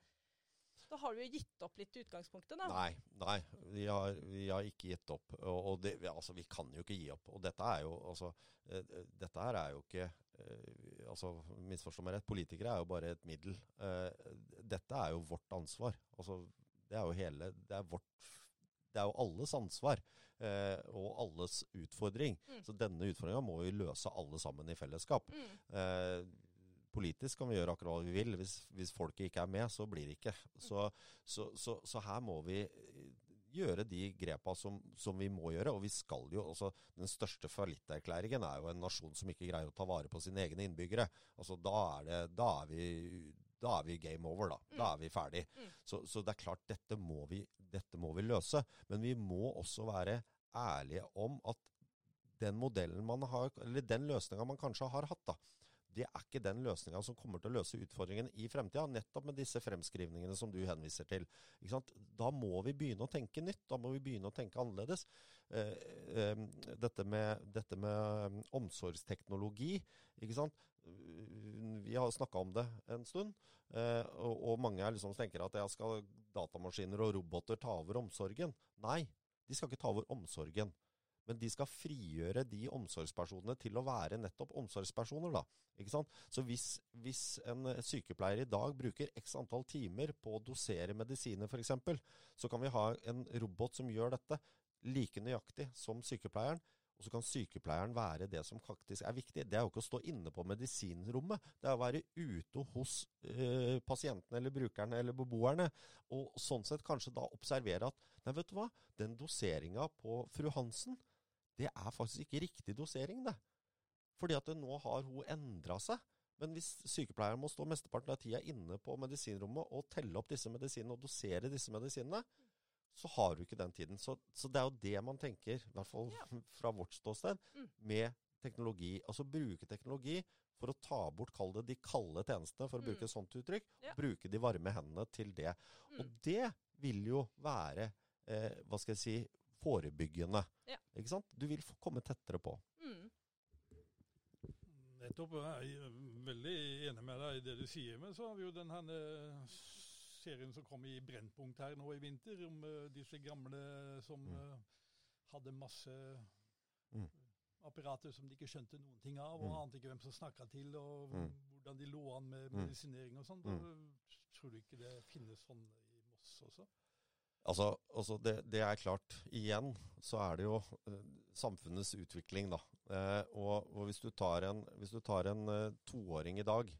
da har du jo gitt opp litt i utgangspunktet, da. Nei, nei vi, har, vi har ikke gitt opp. Og, det, altså, vi kan jo ikke gi opp. Og dette er jo altså, eh, Dette her er jo ikke eh, altså, Misforstå meg rett, politikere er jo bare et middel. Eh, dette er jo vårt ansvar. Altså, det er jo hele Det er vårt Det er jo alles ansvar. Eh, og alles utfordring. Mm. Så denne utfordringa må vi løse alle sammen i fellesskap. Mm. Eh, politisk kan vi gjøre akkurat hva vi vil. Hvis, hvis folket ikke er med, så blir det ikke. Så, så, så, så her må vi eh, gjøre de grepa som, som vi må gjøre. Og vi skal jo altså, Den største fallitterklæringen er jo en nasjon som ikke greier å ta vare på sine egne innbyggere. Altså, da, er det, da, er vi, da er vi game over, da. Da er vi ferdig. Mm. Så, så det er klart, dette må, vi, dette må vi løse. Men vi må også være ærlige om at den modellen man har, eller den løsninga man kanskje har hatt, da, det er ikke den løsninga som kommer til å løse utfordringen i fremtida. Nettopp med disse fremskrivningene som du henviser til. Da må vi begynne å tenke nytt. Da må vi begynne å tenke annerledes. Eh, eh, dette, med, dette med, um, omsorgsteknologi. Vi har snakka om det en stund, eh, og, mange liksom tenker at skal datamaskiner og roboter ta over omsorgen. Nei, de skal ikke ta over omsorgen. Men de skal frigjøre de omsorgspersonene til å være nettopp omsorgspersoner. da. Ikke sant? Så hvis, hvis en sykepleier i dag bruker x antall timer på å dosere medisiner f.eks., så kan vi ha en robot som gjør dette like nøyaktig som sykepleieren. Og så kan sykepleieren være det som faktisk er viktig. Det er jo ikke å stå inne på medisinrommet. Det er å være ute hos eh, pasientene eller brukerne eller beboerne. Og sånn sett kanskje da observere at nei, vet du hva, den doseringa på fru Hansen det er faktisk ikke riktig dosering, det. Fordi at nå har hun endra seg. Men hvis sykepleieren må stå mesteparten av tida inne på medisinrommet og telle opp disse medisinene og dosere disse medisinene, så har du ikke den tiden. Så, så det er jo det man tenker, i hvert fall ja. *laughs* fra vårt ståsted, mm. med teknologi. Altså bruke teknologi for å ta bort, kall det de kalde tjenestene, for å mm. bruke et sånt uttrykk. Ja. Bruke de varme hendene til det. Mm. Og det vil jo være, eh, hva skal jeg si, forebyggende. Ja. Ikke sant? Du vil komme tettere på. Mm. Nettopp. Jeg er veldig enig med deg i det du sier. Men så har vi jo den eh, serien som kom i Brennpunkt her nå i vinter, om uh, disse gamle som uh, hadde masse mm. apparater som de ikke skjønte noen ting av, og mm. ante ikke hvem som snakka til, og mm. hvordan de lå an med mm. medisinering og sånn. Tror du ikke det finnes sånn i Moss også? Altså, altså det, det, er klart. Igjen så er det jo uh, samfunnets utvikling, da. Eh, og, og, hvis du tar en, hvis du tar en uh, toåring i dag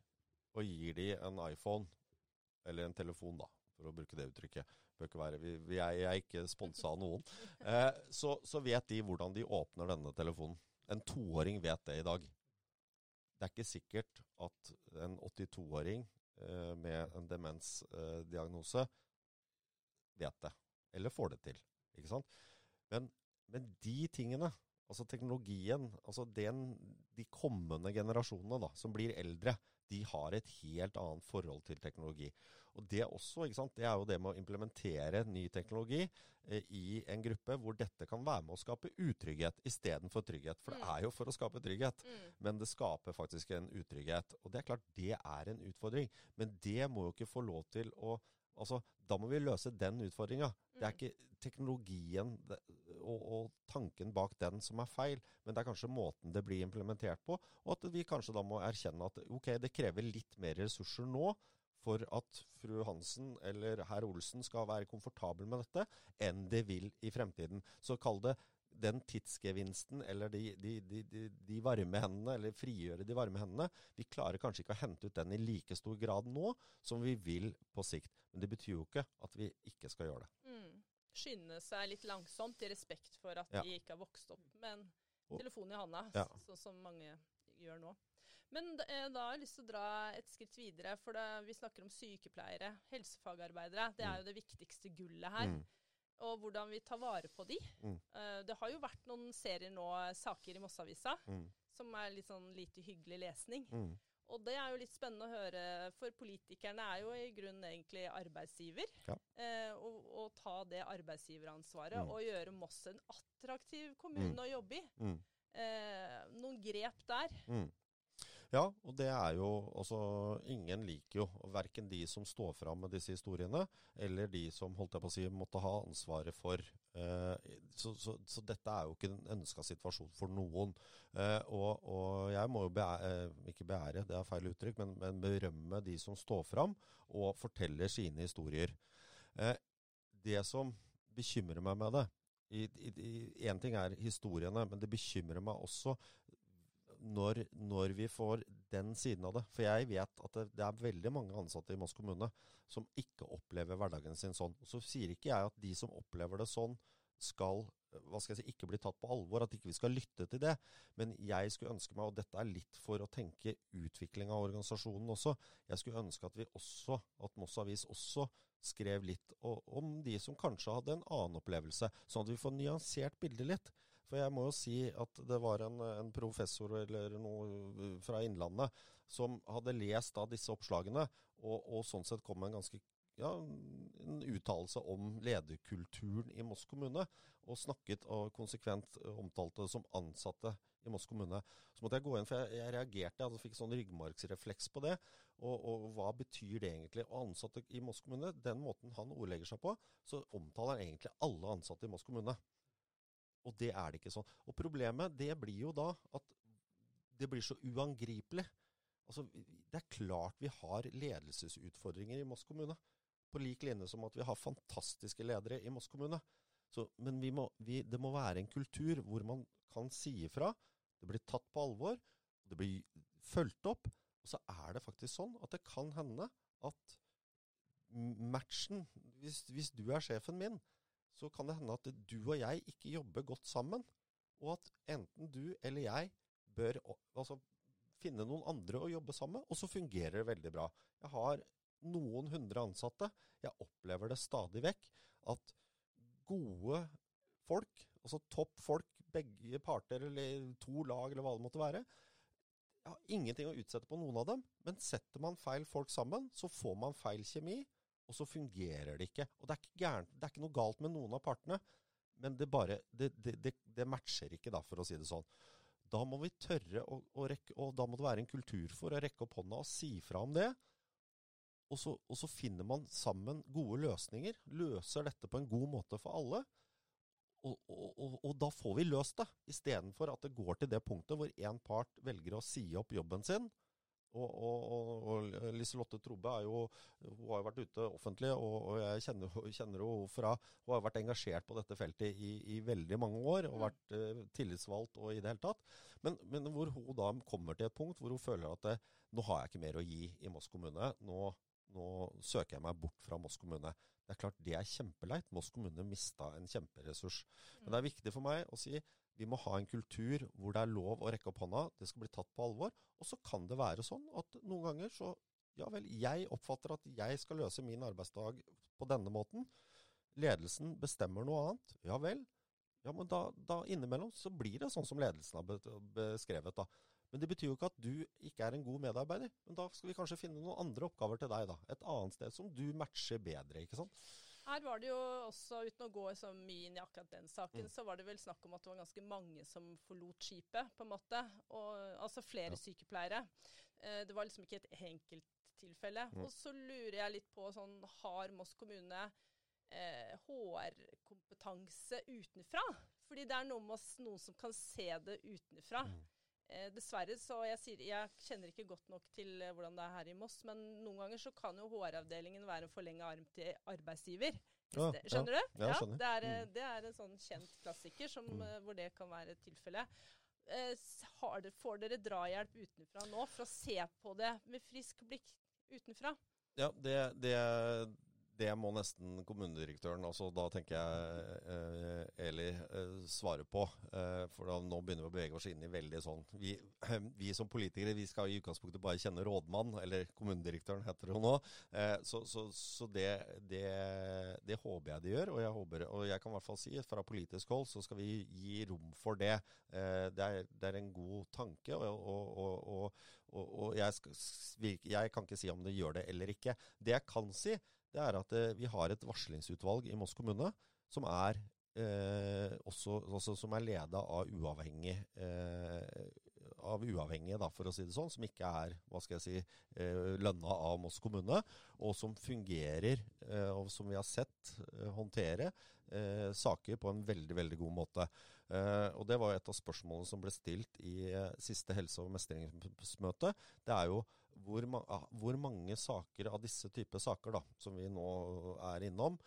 og gir de en iPhone, eller en telefon, da, for å bruke det uttrykket bør ikke være, vi, vi er, Jeg er ikke sponsa av noen. *laughs* Så, så, vet de hvordan de åpner denne telefonen. En toåring vet det i dag. Det er ikke sikkert at en 82-åring med en demensdiagnose vet det. Eller får det til. Ikke sant? Men, men de tingene, altså teknologien, altså den, de kommende generasjonene da, som blir eldre, de har et helt annet forhold til teknologi. Og Det også, ikke sant? Det er jo det med å implementere ny teknologi eh, i en gruppe hvor dette kan være med å skape utrygghet istedenfor trygghet. For det mm. er jo for å skape trygghet, mm. men det skaper faktisk en utrygghet. Og det er klart, det er en utfordring. Men det må jo ikke få lov til å Altså, da må vi løse den utfordringa. Det er mm. ikke teknologien og, og, tanken bak den som er feil, men det er kanskje måten det blir implementert på. Og at vi kanskje da må erkjenne at ok, det krever litt mer ressurser nå for at fru Hansen eller herr Olsen skal være komfortabel med dette, enn det vil i fremtiden. Så kall det den tidsgevinsten eller de, de, de, de, varme hendene, eller frigjøre de varme hendene, vi klarer kanskje ikke å hente ut den i like stor grad nå som vi vil på sikt. Men det betyr jo ikke at vi ikke skal gjøre det. Mm. Skynde seg litt langsomt i respekt for at ja. de ikke har vokst opp med en telefon i handa, ja. sånn som mange gjør nå. Men da, eh, da, har jeg lyst til å dra et skritt videre, for da, vi snakker om sykepleiere, helsefagarbeidere. Det er mm. jo det viktigste gullet her. Mm og hvordan vi tar vare på de. Mm. Uh, det har jo vært noen serier nå, saker i Mosseavisa, mm. som er litt sånn lite hyggelig lesning. Mm. Og det er jo litt spennende å høre, for politikerne er jo i grunnen egentlig arbeidsgiver. Ja. Eh, og, og, ta det arbeidsgiveransvaret mm. og gjøre Moss en attraktiv kommune mm. å jobbe i. Mm. Eh, noen grep der. Ja, og det er jo altså Ingen liker jo verken de som står fram med disse historiene, eller de som holdt jeg på å si, måtte ha ansvaret for. Eh, så, så, så, dette er jo ikke en ønska situasjon for noen. Eh, og, og, jeg må jo beære, eh, ikke beære, det er feil uttrykk, men, men, berømme de som står fram og forteller sine historier. Eh, det som bekymrer meg med det Én ting er historiene, men det bekymrer meg også når, når, vi får den siden av det. For jeg vet at det, det, er veldig mange ansatte i Moss kommune som ikke opplever hverdagen sin sånn. Så sier ikke jeg at de som opplever det sånn, skal hva skal jeg si, ikke bli tatt på alvor, at ikke vi skal lytte til det. Men jeg skulle ønske meg, og dette er litt for å tenke utvikling av organisasjonen også, jeg skulle ønske at vi også, at Moss Avis også skrev litt om de som kanskje hadde en annen opplevelse, sånn at vi får nyansert bildet litt. For jeg må jo si at det var en, en professor eller noe fra Innlandet som hadde lest da disse oppslagene, og, og sånn sett kom med en ganske ja, en uttalelse om lederkulturen i Moss kommune. Og snakket og konsekvent omtalte det som ansatte i Moss kommune. Så måtte jeg gå inn, for jeg, jeg reagerte, jeg fikk sånn ryggmargsrefleks på det. Og, og, hva betyr det egentlig? Og ansatte i Moss kommune, den måten han ordlegger seg på, så omtaler han egentlig alle ansatte i Moss kommune. Og det er det ikke sånn. Og problemet det blir jo da at det blir så uangripelig. Altså, Det er klart vi har ledelsesutfordringer i Moss kommune. På lik linje som at vi har fantastiske ledere i Moss kommune. Så, men vi må, vi, det må være en kultur hvor man kan si ifra. Det blir tatt på alvor. Det blir fulgt opp. Og så er det faktisk sånn at det kan hende at matchen hvis, hvis du er sjefen min, så kan det hende at du og jeg ikke jobber godt sammen. Og at enten du eller jeg bør altså, finne noen andre å jobbe sammen med, og så fungerer det veldig bra. Jeg har noen hundre ansatte. Jeg opplever det stadig vekk at gode folk, altså toppfolk, begge parter eller to lag eller hva det måtte være, jeg har ingenting å utsette på noen av dem, men setter man feil folk sammen, så får man feil kjemi, og så fungerer det ikke. Og det er ikke, gærent, det er ikke noe galt med noen av partene, men det bare det, det, matcher ikke, da, for å si det sånn. Da må vi tørre å, å rekke, og da må det være en kultur for å rekke opp hånda og si fra om det. Og så, og så, finner man sammen gode løsninger. Løser dette på en god måte for alle. Og, og, og da får vi løst det, istedenfor at det går til det punktet hvor én part velger å si opp jobben sin. Og, Liselotte Trobbe er jo, hun har jo vært ute offentlig, og, jeg kjenner, kjenner henne fra Hun har vært engasjert på dette feltet i, i veldig mange år, og vært eh, tillitsvalgt og i det hele tatt. Men, men, hvor hun da kommer til et punkt hvor hun føler at det, nå har jeg ikke mer å gi i Moss kommune. Nå nå søker jeg meg bort fra Moss kommune. Det er klart det er kjempeleit. Moss kommune mista en kjemperessurs. Men det er viktig for meg å si vi må ha en kultur hvor det er lov å rekke opp hånda. Det skal bli tatt på alvor. Og så kan det være sånn at noen ganger så Ja vel, jeg oppfatter at jeg skal løse min arbeidsdag på denne måten. Ledelsen bestemmer noe annet. Ja vel. Ja, men da, da innimellom så blir det sånn som ledelsen har beskrevet, da. Men det betyr jo ikke at du ikke er en god medarbeider. Men da skal vi kanskje finne noen andre oppgaver til deg, da. Et annet sted som du matcher bedre, ikke sant. Her var det jo også, uten å gå så mye inn i akkurat den saken, mm. så var det vel snakk om at det var ganske mange som forlot skipet, på en måte. Og, altså flere ja. sykepleiere. Eh, det var liksom ikke et enkelttilfelle. Mm. Og så lurer jeg litt på sånn, har Moss kommune eh, HR-kompetanse utenfra? Fordi det er noe med oss, noen som kan se det utenfra. Mm. Eh, dessverre, så jeg, sier, jeg kjenner ikke godt nok til eh, hvordan det er her i Moss, men noen ganger så kan jo HR-avdelingen være en forlenga arm til arbeidsgiver. Ja, skjønner ja, du? Ja, skjønner. det, er, mm. det, er, en sånn kjent klassiker som, mm. Eh, hvor det kan være tilfellet. Eh, får dere drahjelp utenfra nå for å se på det med frisk blikk utenfra? Ja, det, det, det må nesten kommunedirektøren, altså da tenker jeg eh, Eli, eh, svare på. Eh, for da, nå begynner vi å bevege oss inn i veldig sånn vi, *clears throat* vi, som politikere vi skal i utgangspunktet bare kjenne rådmann, eller kommunedirektøren heter det nå. Eh, så, så, så det, det, det, håper jeg de gjør. Og jeg, håper, og jeg kan i hvert fall si fra politisk hold så skal vi gi rom for det. Eh, det er, det, er, en god tanke. og, og, og jeg, skal, jeg kan ikke si om det gjør det eller ikke. Det jeg kan si, det er at eh, vi har et varslingsutvalg i Moss kommune som er eh, som er leda av uavhengige, eh, av uavhengige, da, for å si det sånn, som ikke er hva skal jeg si, eh, lønna av Moss kommune, og som fungerer, eh, og som vi har sett eh, håndtere saker på en veldig veldig god måte. Og Det var et av spørsmålene som ble stilt i siste helse- og mestringsmøte. Det er jo hvor, ma hvor, mange saker av disse typer saker da, som vi nå er innom,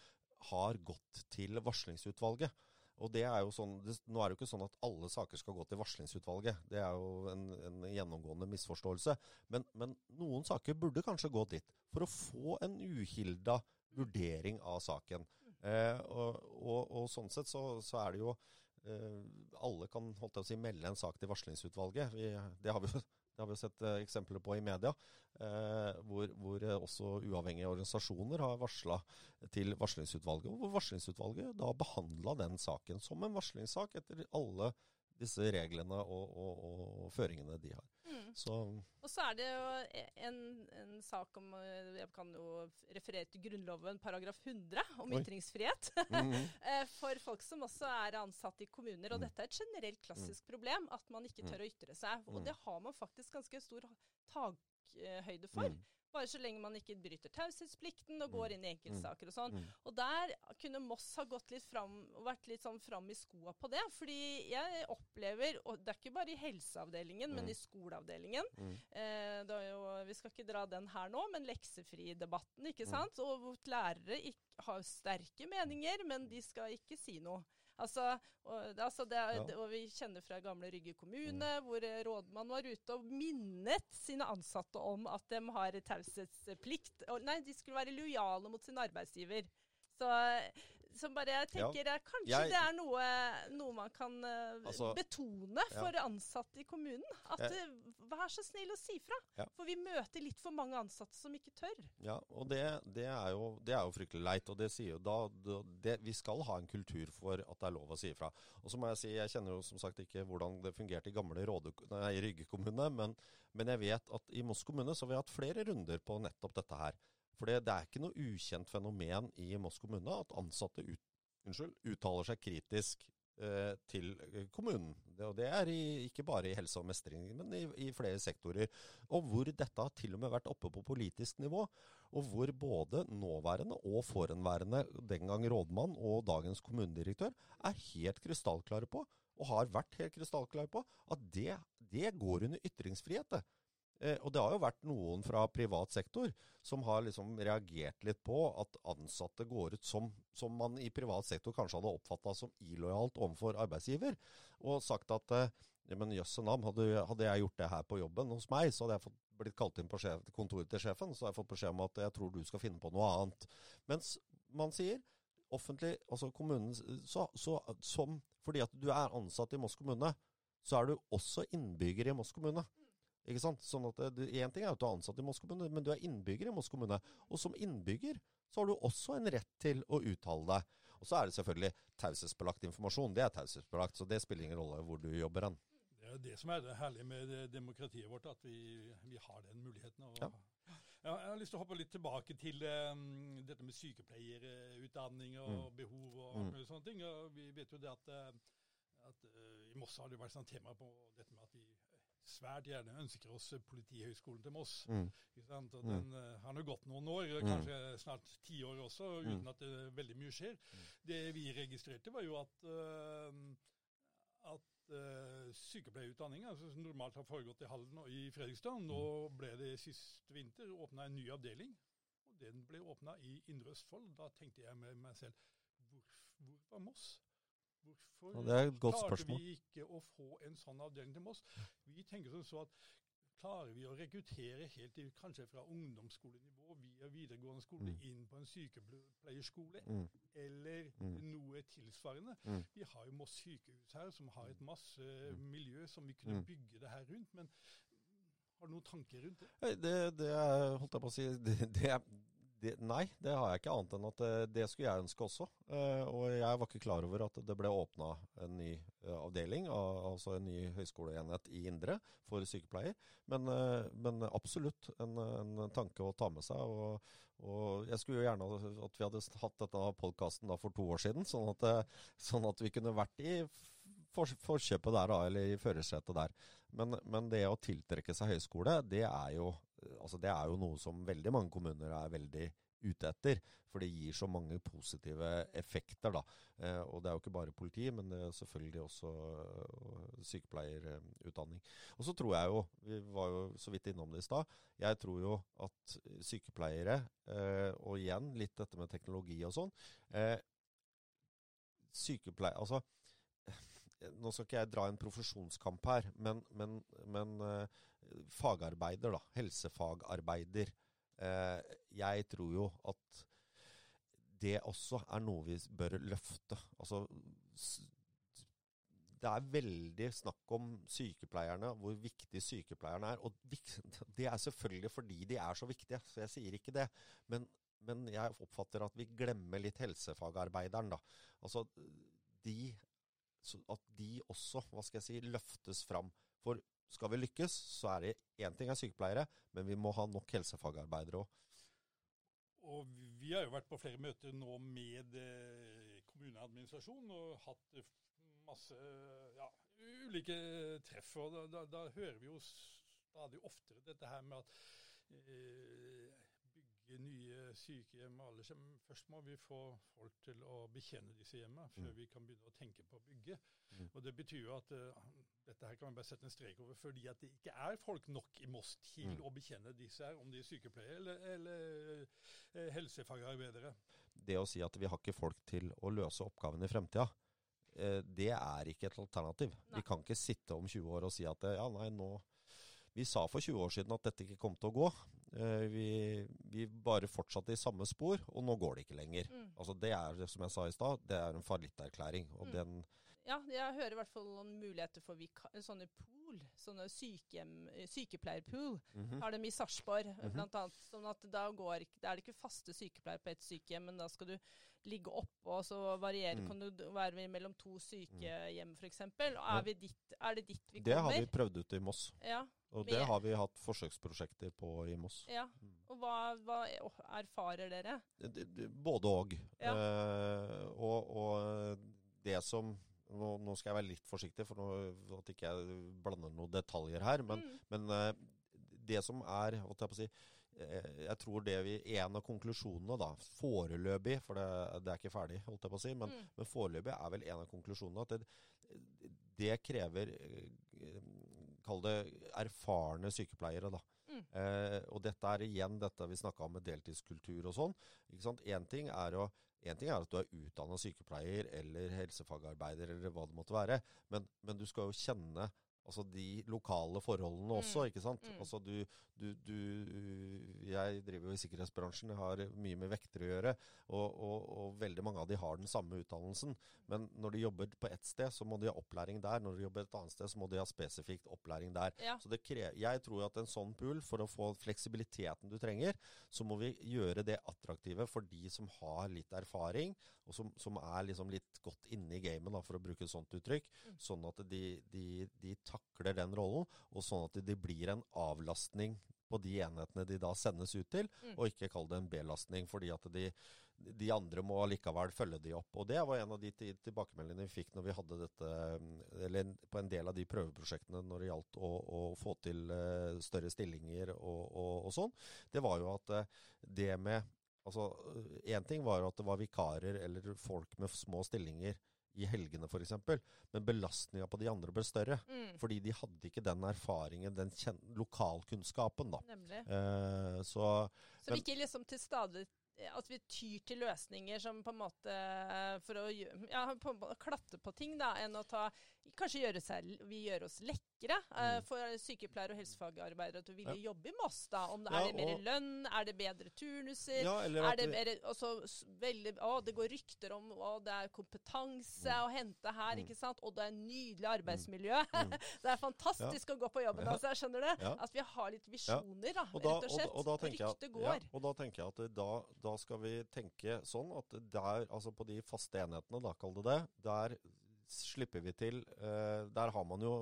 har gått til varslingsutvalget. Og det er jo sånn, det, Nå er det jo ikke sånn at alle saker skal gå til varslingsutvalget. Det er jo en, en gjennomgående misforståelse. Men, men, noen saker burde kanskje gå dit, for å få en uhilda vurdering av saken. Eh, og, og, og, sånn sett så, så er det jo eh, Alle kan holdt jeg å si, melde en sak til varslingsutvalget. Vi, det har vi jo Det har vi sett eh, eksempler på i media. Eh, hvor, hvor eh, også uavhengige organisasjoner har varsla til varslingsutvalget. Og hvor varslingsutvalget da behandla den saken som en varslingssak etter alle disse reglene og, og, og føringene de har. Mm. Så Og så er det jo en, en sak om eh, Jeg kan jo referere til Grunnloven paragraf 100 om Oi. ytringsfrihet. *laughs* Mm -hmm. For folk som også er ansatt i kommuner. Og Mm. dette er et generelt klassisk problem, at man ikke tør å ytre seg. Og Mm. det har man faktisk ganske stor takhøyde for. Mm. Bare så lenge man ikke bryter taushetsplikten og Mm. går inn i enkeltsaker og sånn. Mm. Og der kunne Moss ha gått litt fram, vært litt sånn fram i skoa på det. Fordi jeg opplever, og det er ikke bare i helseavdelingen, men Mm. i skoleavdelingen Mm. eh, jo, Vi skal ikke dra den her nå, men leksefri-debatten, ikke Mm. sant? Og lærere ikke, har sterke meninger, men de skal ikke si noe. Altså, og, altså det, Ja. og Vi kjenner fra gamle Rygge kommune, hvor eh, rådmannen var ute og minnet sine ansatte om at de har taushetsplikt. Nei, de skulle være lojale mot sin arbeidsgiver. Så, så bare jeg tenker ja. Kanskje Jeg- det er noe, noe man kan eh, Altså, betone ja. for ansatte i kommunen. At Jeg- eh, vær så snill å si fra. Ja. For vi møter litt for mange ansatte som ikke tør. Ja, og det, det, er jo, det er jo fryktelig leit. Og det sier jo da da- det, Vi skal ha en kultur for at det er lov å si ifra. Og så må jeg si, jeg kjenner jo som sagt ikke hvordan det fungerte i gamle Råde, nei, Rygge kommune, men, men jeg vet at i Moss kommune så har vi hatt flere runder på nettopp dette her. For det, er ikke noe ukjent fenomen i Moss kommune at ansatte ut, unnskyld, uttaler seg kritisk eh, til eh, kommunen. Det, og det er i, ikke bare i helse og mestring, men i, i flere sektorer. Og hvor dette har til og med vært oppe på politisk nivå. Og hvor både nåværende og forhenværende, den gang rådmann og dagens kommunedirektør, er helt krystallklare på, og har vært helt krystallklare på, at det, det går under ytringsfrihet. Eh, og det har jo vært noen fra privat sektor som har liksom reagert litt på at ansatte går ut som, som man i privat sektor kanskje hadde oppfatta som illojalt overfor arbeidsgiver, og sagt at eh, ja, men jøsse nam, hadde, hadde jeg gjort det her på jobben hos meg, så hadde jeg fått, blitt kalt inn på sjef, kontoret til sjefen, så hadde jeg fått beskjed om at jeg tror du skal finne på noe annet. Mens man sier offentlig, altså kommunen, så, så, som, fordi at du er ansatt i Moss kommune, så er du også innbygger i Moss kommune. Ikke sant? Sånn at Én En ting er at du er ansatt i Moss kommune, men du er innbygger i Moss kommune. Og som innbygger så har du også en rett til å uttale deg. Og så er det selvfølgelig taushetsbelagt informasjon. Det er taushetsbelagt, så det spiller ingen rolle hvor du jobber hen. Det er jo det som er det herlige med demokratiet vårt, at vi, vi har den muligheten. Og, Ja. Ja, jeg har lyst til å hoppe litt tilbake til um, dette med sykepleierutdanning og Mm. behov og Mm. og sånne ting. Og vi vet jo det at, eh, at uh, i Moss har det vært sånn tema på dette med at vi svært gjerne ønsker oss Politihøgskolen til Moss. Mm. Og Mm. Den eh, har nå gått noen år, Mm. kanskje snart ti år også, uten Mm. at det, veldig mye skjer. Det vi registrerte, var jo at, uh, at uh, sykepleierutdanninga, altså, som normalt har foregått i Halden og i Fredrikstad, nå ble det sist vinter åpna en ny avdeling. Og den ble åpna i Indre Østfold. Da tenkte jeg med meg selv hvor, hvor var Moss? Hvorfor Ja, det er et godt klarte spørsmål. vi ikke å få en sånn avdeling til Moss? Vi tenker sånn så at klarer vi å rekruttere helt til, kanskje fra ungdomsskolenivå via videregående skole Mm. inn på en sykepleierskole, Mm. eller Mm. noe tilsvarende. Mm. Vi har jo Moss sykehus her, som har et masse Mm. miljø som vi kunne Mm. bygge det her rundt. Men har du noen tanker rundt det? Det, det er, holdt jeg på å si det, det, er- det, Nei, det har jeg ikke annet enn at det, det skulle jeg ønske også. Eh, og jeg var ikke klar over at det ble åpna en ny eh, avdeling, al- altså en ny høyskoleenhet i Indre for sykepleier. Men, eh, men absolutt en, en tanke å ta med seg. Og, og jeg skulle jo gjerne at vi hadde hatt dette podkasten for to år siden, sånn at, eh, sånn at vi kunne vært i for, forkjøpet der, eller i førersetet der. Men, men det å tiltrekke seg høyskole, det er, jo, altså det er jo noe som veldig mange kommuner er veldig ute etter. For det gir så mange positive effekter, da. Eh, og det er jo ikke bare politi, men det er selvfølgelig også øh, sykepleierutdanning. Og så tror jeg jo, vi var jo så vidt innom det i stad, jeg tror jo at sykepleiere, eh, og igjen litt dette med teknologi og sånn eh, Sykepleier Altså nå skal ikke jeg dra en profesjonskamp her, men, men, men eh, fagarbeider, da. Helsefagarbeider. Eh, jeg tror jo at det også er noe vi bør løfte. Altså det er veldig snakk om sykepleierne, hvor viktig sykepleierne er. Og *laughs* det er selvfølgelig fordi de er så viktige, så jeg sier ikke det. Men, men jeg oppfatter at vi glemmer litt helsefagarbeideren, da. Altså de, at de også, hva skal jeg si, løftes fram. For skal vi lykkes, så er det én ting er sykepleiere, men vi må ha nok helsefagarbeidere òg. Og vi har jo vært på flere møter nå med eh, kommuneadministrasjonen og hatt masse ja, ulike treff. og da, da, da, hører vi jo stadig oftere dette her med at eh, bygge nye sykehjem og alle Først må vi få folk til å bekjenne disse hjemmene før mm. vi kan begynne å tenke på å bygge. Mm. Og Det betyr jo at uh, dette her kan vi bare sette en strek over, fordi at det ikke er folk nok i Moss til mm. å bekjenne disse her, om de er sykepleiere eller, eller uh, helsefagarbeidere. Det å si at vi har ikke folk til å løse oppgavene i fremtida, uh, det er ikke et alternativ. Nei. Vi kan ikke sitte om 20 år og si at ja, nei, nå Vi sa for 20 år siden at dette ikke kom til å gå. Vi, vi, bare fortsatte i samme spor, og nå går det ikke lenger. Mm. Altså Det er, som jeg sa i stad, det er en fallitterklæring. Og mm. den ja, jeg hører i hvert fall noen muligheter for sånne pool, sånne sykehjem, sykepleierpool. Mm -hmm. Har dem i Sarpsborg, mm -hmm. blant annet. Sånn at da går da er det ikke faste sykepleiere på ett sykehjem, men da skal du ligge oppe, og så variere. Mm. Kan du være mellom to sykehjem, f.eks.? Er, vi er det dit vi kommer? Det har vi prøvd ut i Moss. Ja, og det har vi hatt forsøksprosjekter på i Moss. Ja, mm. Og hva, hva erfarer dere? Både og. Ja. Eh, og, og det som nå, nå, skal jeg være litt forsiktig, for nå, at ikke jeg blander noen detaljer her. Men, mm. men uh, det som er jeg si, uh, Jeg tror det vi En av konklusjonene, da, foreløpig, for det, det, er ikke ferdig, holdt jeg på å si, men, mm. men foreløpig er vel en av konklusjonene at det, det krever uh, Kall det erfarne sykepleiere, da. Mm. og dette er igjen dette vi snakka om med deltidskultur og sånn. Én ting er å en ting er at du er utdanna sykepleier eller helsefagarbeider eller hva det måtte være, men, men du skal jo kjenne Altså de lokale forholdene mm. også, ikke sant. Mm. Altså du, du, du, Jeg driver jo i sikkerhetsbransjen, jeg har mye med vektere å gjøre. Og, og, og, veldig mange av de har den samme utdannelsen. Men når de jobber på ett sted, så må de ha opplæring der. Når de jobber et annet sted, så må de ha spesifikt opplæring der. Ja. Så jeg tror at en sånn pool, for å få fleksibiliteten du trenger, så må vi gjøre det attraktive for de som har litt erfaring, og som, som er liksom litt godt inne i gamet, for å bruke et sånt uttrykk. Mm. Sånn at de, de, de takler den rollen, og sånn at det blir en avlastning på de enhetene de da sendes ut til, mm. og ikke kall det en belastning, fordi at de, de, andre må likevel følge de opp. Og Det var en av de tilbakemeldingene vi fikk når vi hadde dette, eller på en del av de prøveprosjektene når det gjaldt å, å få til uh, større stillinger og, og, og, sånn. Det var jo at uh, det med Altså, Én ting var jo at det var vikarer eller folk med små stillinger i helgene f.eks. Men belastninga på de andre ble større. Mm. Fordi de hadde ikke den erfaringen, den lokalkunnskapen, da. Eh, så, så vi ikke liksom til stadig at vi tyr til løsninger som på en måte For å ja, på, klatte på ting, da, enn å ta Kanskje gjøre seg, vi gjør oss lekre uh, for sykepleiere og helsefagarbeidere til å ville ja. jobbe i Moss. da, om det, ja, Er det mer lønn? Er det bedre turnuser? Ja, er det mer, også, veldig, å, det går rykter om å, det er kompetanse mm. å hente her, mm. ikke sant? og det er nydelig arbeidsmiljø. Mm. *laughs* det er fantastisk å gå på jobben. altså, jeg skjønner det. At vi har litt visjoner, da, rett og slett. Og, og, ryktet går. og da tenker jeg at da, da skal vi tenke sånn at der, altså på de faste enhetene, da, kall det det, der slipper vi til uh, Der har man jo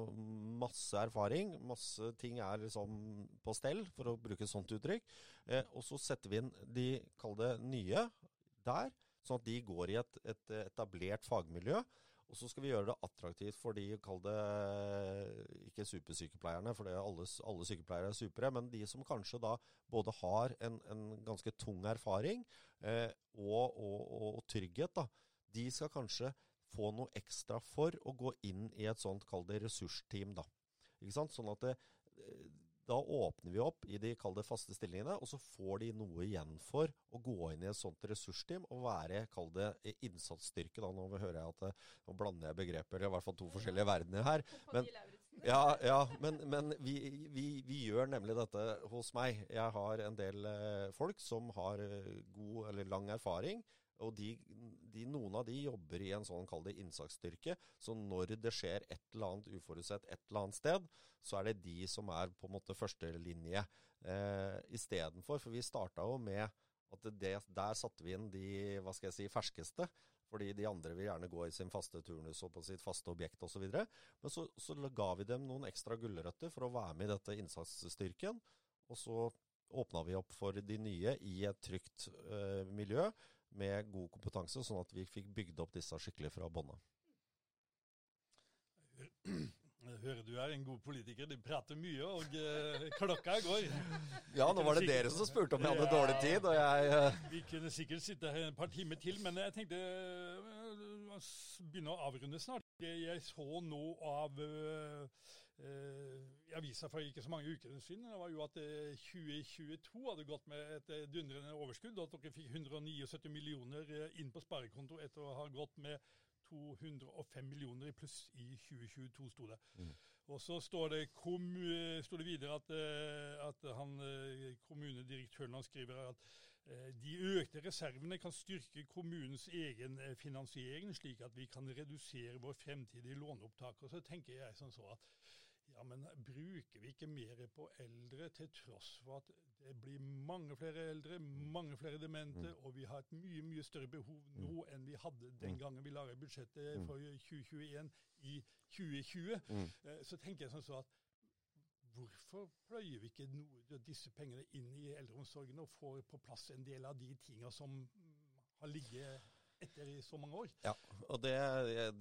masse erfaring. Masse ting er liksom på stell, for å bruke et sånt uttrykk. Uh, og så setter vi inn de, kall det nye, der. Sånn at de går i et, et etablert fagmiljø. Og så skal vi gjøre det attraktivt for de, kall det ikke supersykepleierne, for alle, alle, sykepleiere er supre, men de som kanskje da både har en, en ganske tung erfaring eh, og, og, og, og, trygghet, da. De skal kanskje få noe ekstra for å gå inn i et sånt, kall det ressursteam, da. Ikke sant? Sånn at det, eh, da åpner vi opp i de kall det faste stillingene, og så får de noe igjen for å gå inn i et sånt ressursteam og være kall det innsatsstyrke. Da. Nå hører jeg at det, eh, nå blander jeg begreper, i hvert fall to forskjellige verdener her. Men, ja, ja, men, men vi, vi, vi, gjør nemlig dette hos meg. Jeg har en del eh, folk som har god eller lang erfaring Og de, de, noen av de jobber i en sånn kall det innsatsstyrke. Så når det skjer et eller annet uforutsett et eller annet sted, så er det de som er på en måte førstelinje eh, istedenfor. For vi starta jo med at det, der satte vi inn de hva skal jeg si, ferskeste. Fordi de andre vil gjerne gå i sin faste turnus og på sitt faste objekt osv. Men så, så ga vi dem noen ekstra gulrøtter for å være med i dette innsatsstyrken. Og så åpna vi opp for de nye i et trygt eh, miljø med god kompetanse, sånn at vi fikk bygd opp disse skikkelig fra bånda. Jeg hører du er en god politiker. Du prater mye, og uh, klokka går. Ja, nå var det dere som spurte om jeg hadde ja, dårlig tid, og jeg uh... Vi kunne sikkert sitte her et par timer til, men jeg tenkte uh, begynne å avrunde snart. Jeg så nå av i avisa for ikke så mange uker siden, det var jo at 2022 hadde gått med et dundrende overskudd, og at dere fikk 179 millioner inn på sparekonto etter å ha gått med 205 millioner i pluss i 2022, sto det. Mm. Og så står det, står det videre at, eh, at han, eh, kommunedirektøren han skriver at eh, de økte reservene kan styrke kommunens egen finansiering, slik at vi kan redusere vår fremtidige låneopptak. Og så tenker jeg sånn så at ja, men bruker vi ikke mer på eldre til tross for at det blir mange flere eldre, mange flere demente, mm. og vi har et mye mye større behov mm. nå enn vi hadde den mm. gangen vi laget budsjettet mm. for 2021 i 2020. Mm. Eh, så tenker jeg sånn så at hvorfor pløyer vi ikke noe, disse pengene inn i eldreomsorgen og får på plass en del av de tinga som har ligget etter i så mange år. Ja, og det,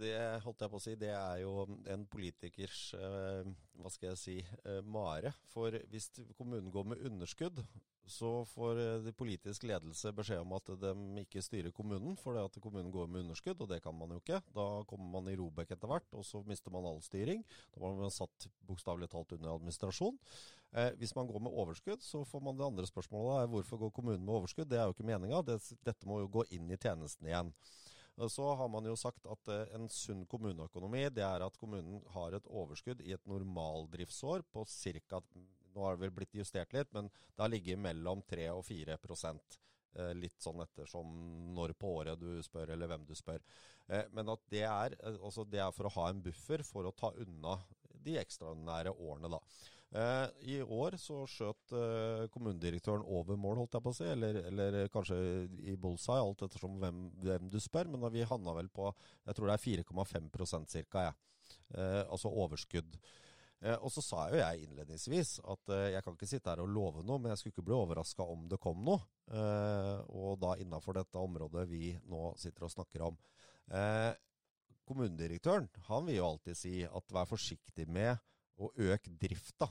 det, holdt jeg på å si, det er jo en politikers eh, hva skal jeg si, eh, mare. For hvis kommunen går med underskudd, så får eh, de politisk ledelse beskjed om at de ikke styrer kommunen, fordi at kommunen går med underskudd, og det kan man jo ikke. Da kommer man i Robek etter hvert, og så mister man all styring. Da var man satt bokstavelig talt under administrasjon. Hvis man går med overskudd, så får man det andre spørsmålet. Hvorfor går kommunen med overskudd? Det er jo ikke meninga. Det, dette må jo gå inn i tjenesten igjen. Så har man jo sagt at eh, en sunn kommuneøkonomi det er at kommunen har et overskudd i et normaldriftsår på ca. Nå har det vel blitt justert litt, men det har ligget mellom 3 og 4% eh, Litt sånn ettersom når på året du spør, eller hvem du spør. Eh, men at det er, altså det er for å ha en buffer for å ta unna de ekstraordinære årene, da. Eh, I år så skjøt eh, kommunedirektøren over mål, holdt jeg på å si, eller, eller kanskje i bullseye, alt ettersom hvem, hvem du spør. Men vi havna vel på jeg tror det er 4,5 ca. jeg. Eh, altså overskudd. Og så sa jo jeg innledningsvis at jeg kan ikke sitte her og love noe, men jeg skulle ikke bli overraska om det kom noe. Og da innafor dette området vi nå sitter og snakker om. kommunedirektøren han vil jo alltid si at vær forsiktig med å øke drifta.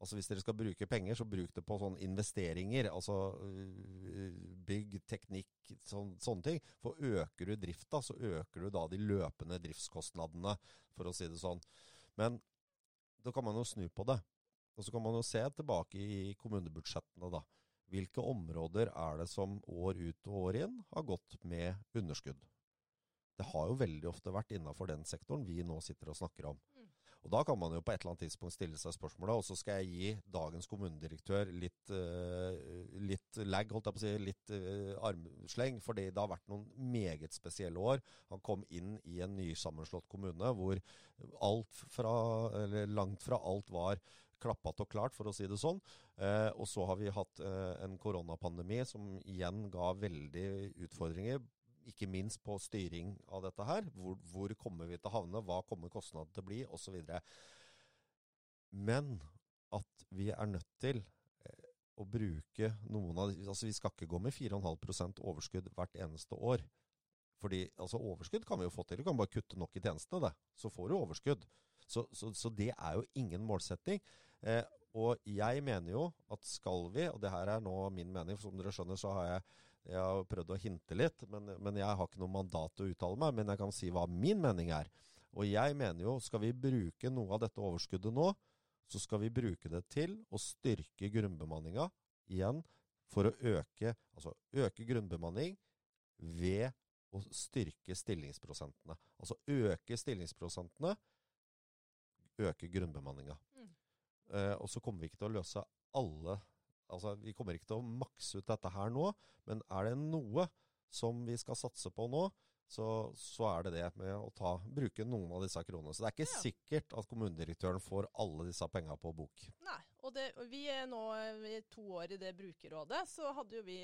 Altså Hvis dere skal bruke penger, så bruk det på sånne investeringer. Altså øh, bygg, teknikk, sån, sånne ting. For øker du drifta, så øker du da de løpende driftskostnadene, for å si det sånn. Men da kan man jo snu på det. Og så kan man jo se tilbake i kommunebudsjettene, da. Hvilke områder er det som år ut og år inn har gått med underskudd? Det har jo veldig ofte vært innafor den sektoren vi nå sitter og snakker om. Og Da kan man jo på et eller annet tidspunkt stille seg spørsmålet, og så skal jeg gi dagens kommunedirektør litt, uh, litt lag, holdt jeg på å si, litt uh, armsleng, fordi det har vært noen meget spesielle år. Han kom inn i en nysammenslått kommune hvor alt fra, eller langt fra alt var klappet og klart, for å si det sånn. Eh, og så har vi hatt eh, en koronapandemi som igjen ga veldig utfordringer ikke minst på styring av dette her. Hvor, hvor kommer vi til å havne, hva kommer kostnadene til å bli, osv. Men at vi er nødt til eh, å bruke noen av Altså vi skal ikke gå med 4,5% overskudd hvert eneste år. Fordi altså Overskudd kan vi jo få til. Du kan bare kutte nok i tjenestene, det. Så får du overskudd. Så, så, så det er jo ingen målsetting. Eh, og jeg mener jo at skal vi, og det her er nå min mening, for som dere skjønner så har jeg jeg har prøvd å hinte litt, men, men, jeg har ikke noe mandat til å uttale meg. Men jeg kan si hva min mening er. Og jeg mener jo, skal vi bruke noe av dette overskuddet nå, så skal vi bruke det til å styrke grunnbemanninga igjen for å øke, altså øke grunnbemanning ved å styrke stillingsprosentene. Altså øke stillingsprosentene, øke grunnbemanninga. Mm. Eh, og så kommer vi ikke til å løse alle Altså, Vi kommer ikke til å makse ut dette her nå, men er det noe som vi skal satse på nå, så, så er det det med å ta, bruke noen av disse kronene. Så det er ikke Ja. sikkert at kommunedirektøren får alle disse penga på bok. Nei. Og, det, og vi er nå i to år i det brukerrådet, så hadde jo vi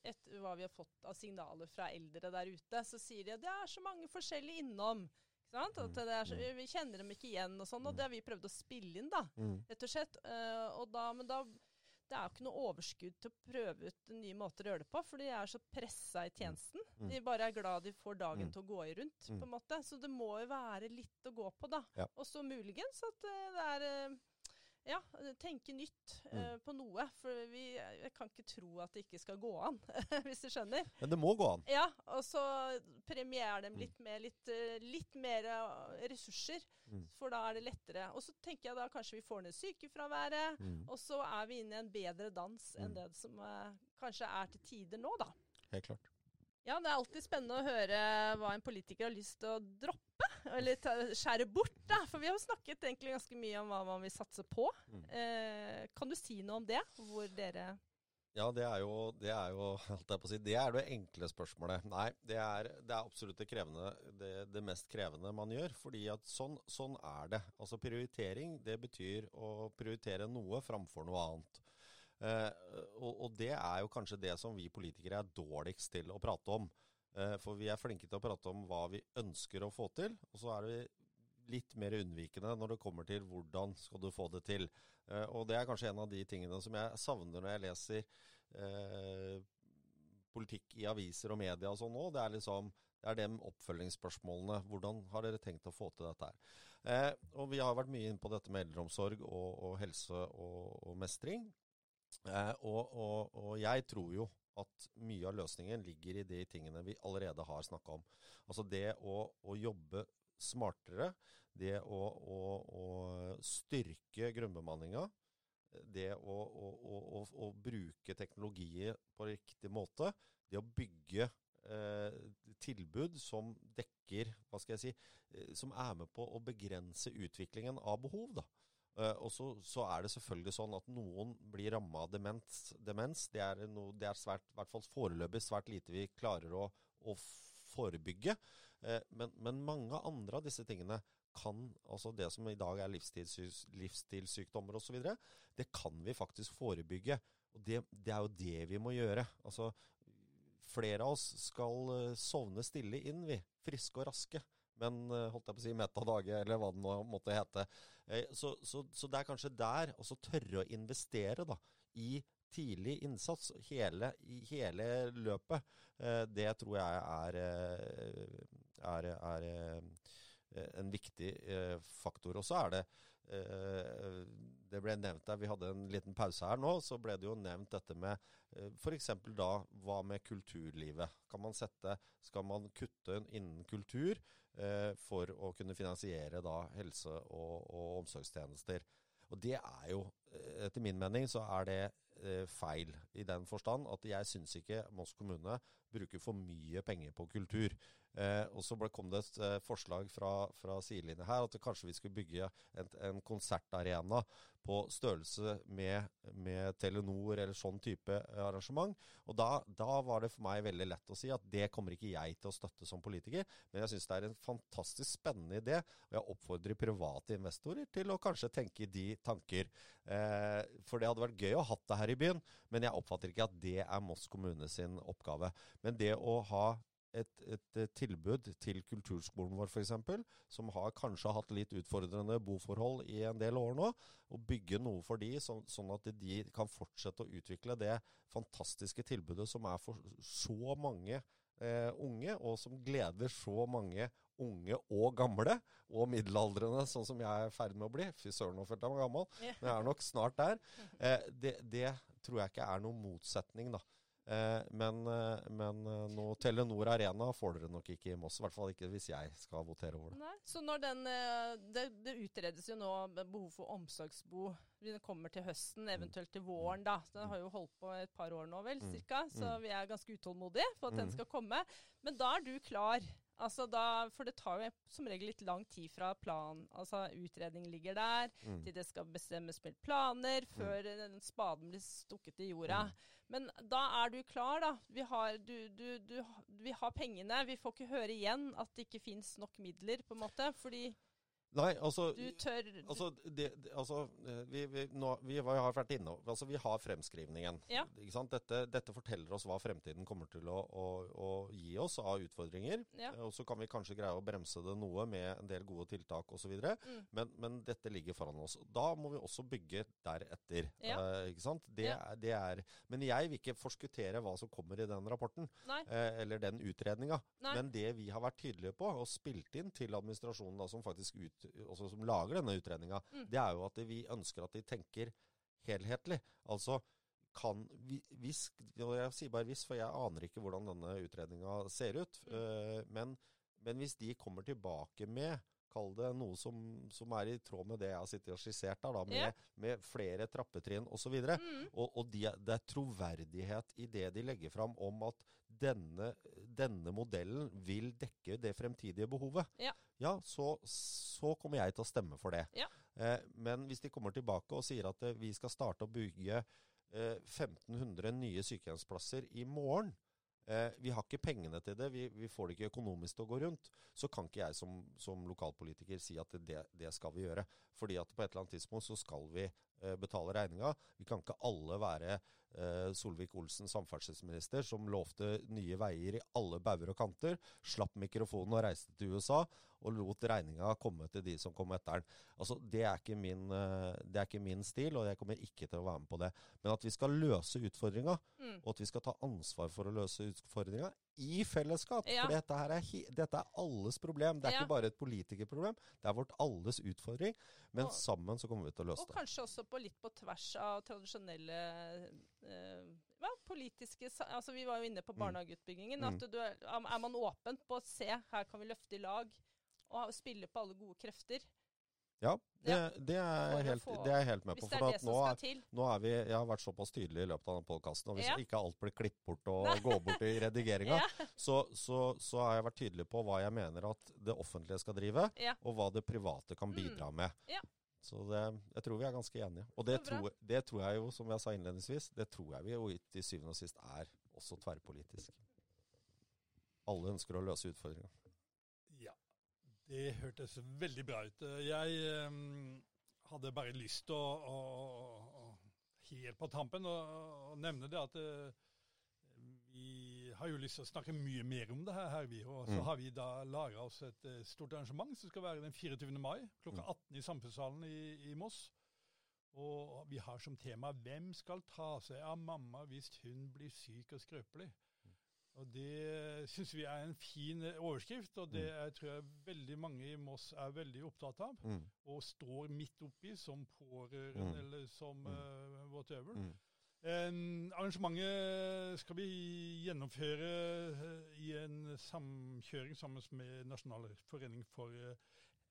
etter hva vi har fått av signaler fra eldre der ute, så sier de at det er så mange forskjellige innom. Sant? At det er så, vi kjenner dem ikke igjen og sånn, og det har vi prøvd å spille inn, da. Rett og slett. Eh, og da, men da det er jo ikke noe overskudd til å prøve ut nye måter å gjøre det på, for de er så pressa i tjenesten. Mm. De bare er glad de får dagen Mm. til å gå i rundt, Mm. på en måte. Så det må jo være litt å gå på, da. Ja. Og så muligens at eh, det er eh, ja, tenke nytt eh, Mm. på noe. For vi, jeg kan ikke tro at det ikke skal gå an, *laughs* hvis du skjønner. Men det må gå an. Ja, og så premiere dem Mm. litt med litt, eh, litt mer ressurser, Mm. for da er det lettere. Og så tenker jeg da kanskje vi får ned sykefraværet, Mm. og så er vi inne i en bedre dans enn Mm. det som eh, kanskje er til tider nå, da. Helt klart. Ja, det er alltid spennende å høre hva en politiker har lyst til å droppe, eller skjære bort, da. For vi har jo snakket egentlig ganske mye om hva man vil satse på. Mm. Eh, kan du si noe om det? Hvor dere Ja, det er jo, det er jo *laughs* si, det er det enkle spørsmålet. Nei, det er, det er absolutt det, krevende, det mest krevende man gjør. fordi at sånn, sånn er det. Altså Prioritering det betyr å prioritere noe framfor noe annet. Eh, og, og det er jo kanskje det som vi politikere er dårligst til å prate om. Eh, for vi er flinke til å prate om hva vi ønsker å få til, og så er vi litt mer unnvikende når det kommer til hvordan skal du få det til. Eh, og det er kanskje en av de tingene som jeg savner når jeg leser eh, politikk i aviser og media og sånn nå. Det er liksom det er de oppfølgingsspørsmålene. Hvordan har dere tenkt å få til dette her? Eh, og vi har vært mye inne på dette med eldreomsorg og, og helse og, og mestring. Eh, og, og, jeg tror jo at mye av løsningen ligger i de tingene vi allerede har snakka om. Altså det å, å jobbe smartere, det å, å, å styrke grunnbemanninga, det å, å, bruke teknologi på riktig måte, det å bygge eh, tilbud som dekker, hva skal jeg si, eh, som er med på å begrense utviklingen av behov, da. Uh, og så, så er det selvfølgelig sånn at noen blir ramma av demens. demens. Det er, no, det er svært, i hvert fall foreløpig svært lite vi klarer å, å forebygge. Eh, men, men mange andre av disse tingene kan, altså det som i dag er livsstilssy- livsstilssykdommer osv., det kan vi faktisk forebygge. Og det, det er jo det vi må gjøre. Altså, flere av oss skal eh, sovne stille inn, vi. Friske og raske. Men eh, holdt jeg på å si metadage, eller hva det nå måtte hete. Så, så, så det er kanskje der også tørre å investere da, i tidlig innsats hele, hele løpet. Det tror jeg er, er, er eh, en viktig eh, faktor. Og så er det eh, Det ble nevnt der, vi hadde en liten pause her nå, så ble det jo nevnt dette med f.eks. da hva med kulturlivet? Kan man sette, Skal man kutte innen kultur for å kunne finansiere da helse- og, og omsorgstjenester? Og det er jo, etter min mening, så er det feil i den forstand at jeg syns ikke Moss kommune bruker for mye penger på kultur. Eh, og så kom det et eh, forslag fra, fra sidelinja her at kanskje vi skulle bygge en, en konsertarena på størrelse med, med Telenor eller sånn type eh, arrangement. Og da, da var det for meg veldig lett å si at det kommer ikke jeg til å støtte som politiker, men jeg syns det er en fantastisk spennende idé, og jeg oppfordrer private investorer til å kanskje tenke de tanker. Eh, for det hadde vært gøy å ha det her i byen, men jeg oppfatter ikke at det er Moss kommune sin oppgave. Men det å ha et, et, tilbud til kulturskolen vår f.eks., som har kanskje hatt litt utfordrende boforhold i en del år nå, og bygge noe for de, så, sånn at de kan fortsette å utvikle det fantastiske tilbudet som er for så mange eh, unge, og som gleder så mange unge og gamle, og middelaldrende, sånn som jeg er i ferd med å bli. Fy søren, nå følte jeg meg gammel. Men jeg er nok snart der. Eh, det, det tror jeg ikke er noen motsetning, da. Eh, men, eh, men nå Telenor Arena får dere nok ikke i Moss. I hvert fall ikke hvis jeg skal votere over det. Nei. Så når den eh, det, det utredes jo nå behov for omsorgsbo. Den kommer til høsten, eventuelt til våren. da. Så Den har jo holdt på et par år nå, vel, Mm. cirka. Så Mm. vi er ganske utålmodige for at den Mm. skal komme. Men da er du klar. Altså da, for det tar jo som regel litt lang tid fra plan, altså utredning ligger der, Mm. til det skal bestemmes med planer, før den spaden blir stukket i jorda. Mm. Men da er du klar, da. Vi har, du, du, du, vi har pengene. Vi får ikke høre igjen at det ikke fins nok midler, på en måte. Fordi Nei, altså du tør du, Altså, det, det, altså eh, vi, vi, nå, vi har vært inne altså Vi har fremskrivningen. Ja. Dette, dette forteller oss hva fremtiden kommer til å, å, å gi oss av utfordringer. Ja. Eh, Og så kan vi kanskje greie å bremse det noe med en del gode tiltak osv. Mm. Men, men dette ligger foran oss. Da må vi også bygge deretter. Ja. Eh, ikke sant? Det, det er, men jeg vil ikke forskuttere hva som kommer i den rapporten. Eh, eller den utredninga. Men det vi har vært tydelige på, og spilt inn til administrasjonen da, som faktisk ut, også som lager denne utredninga, Mm. det er jo at vi ønsker at de tenker helhetlig. Altså kan vi, hvis, Jeg sier bare hvis, for jeg aner ikke hvordan denne utredninga ser ut. Mm. eh, men, men hvis de kommer tilbake med Kall det noe som, som er i tråd med det jeg har sittet og skissert der, da, med, yeah. med flere trappetrinn osv. Og, Mm. og, og de, det er troverdighet i det de legger fram om at denne, denne modellen vil dekke det fremtidige behovet, Ja. så, så kommer jeg til å stemme for det. Ja. Eh, men hvis de kommer tilbake og sier at eh, vi skal starte å bygge eh, 1500 nye sykehjemsplasser i morgen, eh, vi har ikke pengene til det, vi, vi får det ikke økonomisk til å gå rundt, så kan ikke jeg som, som lokalpolitiker si at det, det skal vi gjøre. Fordi at på et eller annet tidspunkt så skal vi eh, betale regninga. Vi kan ikke alle være eh, Solvik-Olsen samferdselsminister som lovte nye veier i alle bauger og kanter, slapp mikrofonen og reiste til USA og lot regninga komme til de som kom etter den. Altså, det er, ikke min, eh, det er ikke min stil, og jeg kommer ikke til å være med på det. Men at vi skal løse utfordringa, Mm. og at vi skal ta ansvar for å løse utfordringa i fellesskap. Ja. For dette, her er, dette er alles problem. Det er Ja. ikke bare et politikerproblem. Det er vårt alles utfordring. Men Og- sammen så kommer vi til å løse Og det. kanskje også på litt på tvers av tradisjonelle eh, ja, politiske altså Vi var jo inne på Mm. barnehageutbyggingen. Mm. At du er, er man åpen på å se her kan vi løfte i lag og spille på alle gode krefter. Ja, det, det, er, helt, det er jeg helt med på. For nå er, nå er vi, jeg har vært såpass tydelig i løpet av denne podkasten, og hvis Ja. ikke alt blir klippet bort og går bort i *laughs* redigeringa, Ja. så, så, så har jeg vært tydelig på hva jeg mener at det offentlige skal drive, Ja. og hva det private kan Mm. bidra med. Ja. Så det, jeg tror vi er ganske enige. Og det, tror, det tror jeg jo, som jeg sa innledningsvis, det tror jeg vi jo til syvende og sist er også tverrpolitisk. Alle ønsker å løse utfordringa. Det hørtes veldig bra ut. Jeg um, hadde bare lyst til å, å, å helt på tampen å, å nevne det at uh, vi har jo lyst til å snakke mye mer om det her. her vi, og så Mm. har vi da laga oss et eh, stort arrangement som skal være den 24. mai klokka Mm. 18 i Samfunnssalen i, i Moss. Og vi har som tema 'Hvem skal ta seg av mamma hvis hun blir syk og skrøpelig'? Og Det *laughs* syns vi er en fin eh, overskrift, og det er, tror jeg veldig mange i Moss er veldig opptatt av. Mm. Og står midt oppi som pårørende Mm. eller som Mm. eh, whatever. Mm. Eh, arrangementet skal vi gjennomføre eh, i en samkjøring sammen med Nasjonal forening for eh,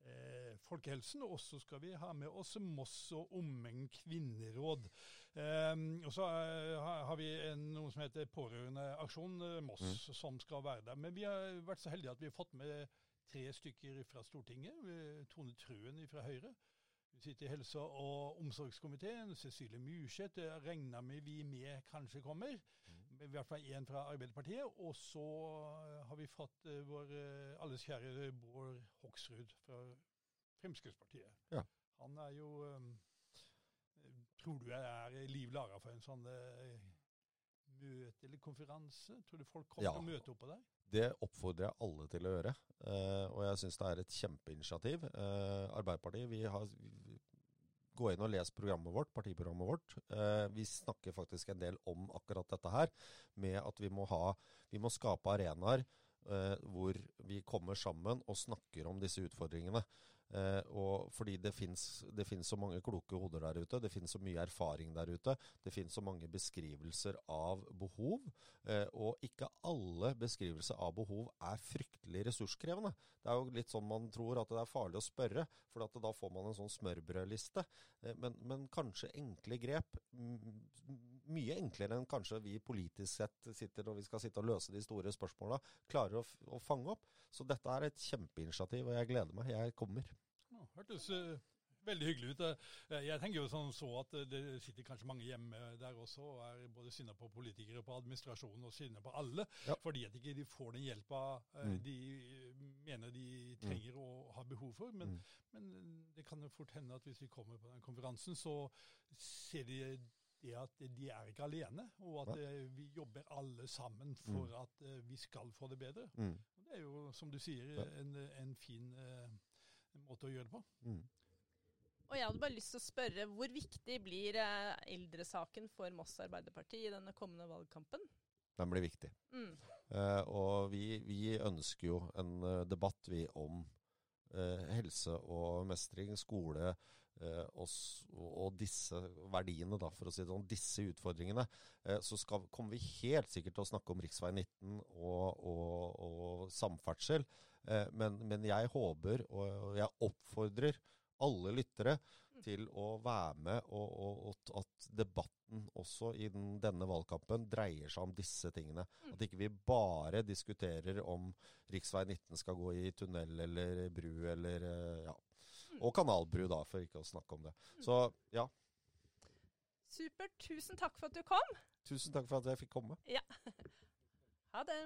eh, folkehelsen. Og så skal vi ha med oss Moss og omegn kvinneråd. Eh, og så eh, har vi en, noe som heter Pårørendeaksjon eh, Moss, som skal være der. Men vi har vært så heldige at vi har fått med tre stykker fra Stortinget. Tone Trøen fra Høyre. Hun sitter i helse- og omsorgskomiteen. Cecilie Myrseth regner med vi med kanskje kommer. I hvert fall én fra Arbeiderpartiet. Og så eh, har vi fått eh, vår eh, alles kjære Bård Hoksrud fra Fremskrittspartiet. Ja. Han er jo Tror du jeg er liv laga for en sånn møte eller konferanse? Tror du folk kommer Ja. til å møte opp på deg? Det oppfordrer jeg alle til å gjøre. Og jeg syns det er et kjempeinitiativ. Arbeiderpartiet, vi har Gå inn og les programmet vårt, partiprogrammet vårt. Eh, vi snakker faktisk en del om akkurat dette her. Med at vi må, ha, vi må skape arenaer eh, hvor vi kommer sammen og snakker om disse utfordringene. Eh, og fordi det fins så mange kloke hoder der ute, det finnes så mye erfaring der ute, det finnes så mange beskrivelser av behov. Eh, og ikke alle beskrivelser av behov er fryktelig ressurskrevende. Det er jo litt sånn man tror at det er farlig å spørre, for da får man en sånn smørbrødliste. Eh, men, men, kanskje enkle grep, mye enklere enn kanskje vi politisk sett sitter når vi skal sitte og løse de store spørsmåla, klarer å, å fange opp. Så dette er et kjempeinitiativ, og jeg gleder meg. Jeg kommer. Ja, hørtes uh, veldig hyggelig ut. Uh, jeg tenker jo sånn så at uh, det sitter kanskje mange hjemme der også og er både sinna på politikere, på administrasjonen og sinna på alle, ja. fordi at ikke de får den hjelpa mm. de mener de trenger mm. og har behov for. Men, mm. men, det kan jo fort hende at hvis vi kommer på den konferansen, så ser de det at de er ikke alene, og at ja. vi jobber alle sammen for mm. at vi skal få det bedre. Mm. Det er jo, som du sier, en, en fin uh, måte å gjøre det på. Mm. Og jeg hadde bare lyst til å spørre, Hvor viktig blir uh, eldresaken for Moss Arbeiderparti i denne kommende valgkampen? Den blir viktig. Mm. Uh, og vi, vi, ønsker jo en debatt vi om helse og mestring, skole, Eh, og, og, disse verdiene, da, for å si det sånn, disse utfordringene, eh, så skal, kommer vi helt sikkert til å snakke om rv. 19 og, og, og samferdsel. Eh, men, men, jeg håper, og jeg oppfordrer alle lyttere til å være med, og, at debatten også i den, denne valgkampen dreier seg om disse tingene. At ikke vi bare diskuterer om rv. 19 skal gå i tunnel eller bru eller ja, og kanalbru, da, for ikke å snakke om det. Mm. Så ja. Supert. Tusen takk for at du kom. Tusen takk for at jeg fikk komme. Ja. *laughs* Ha det.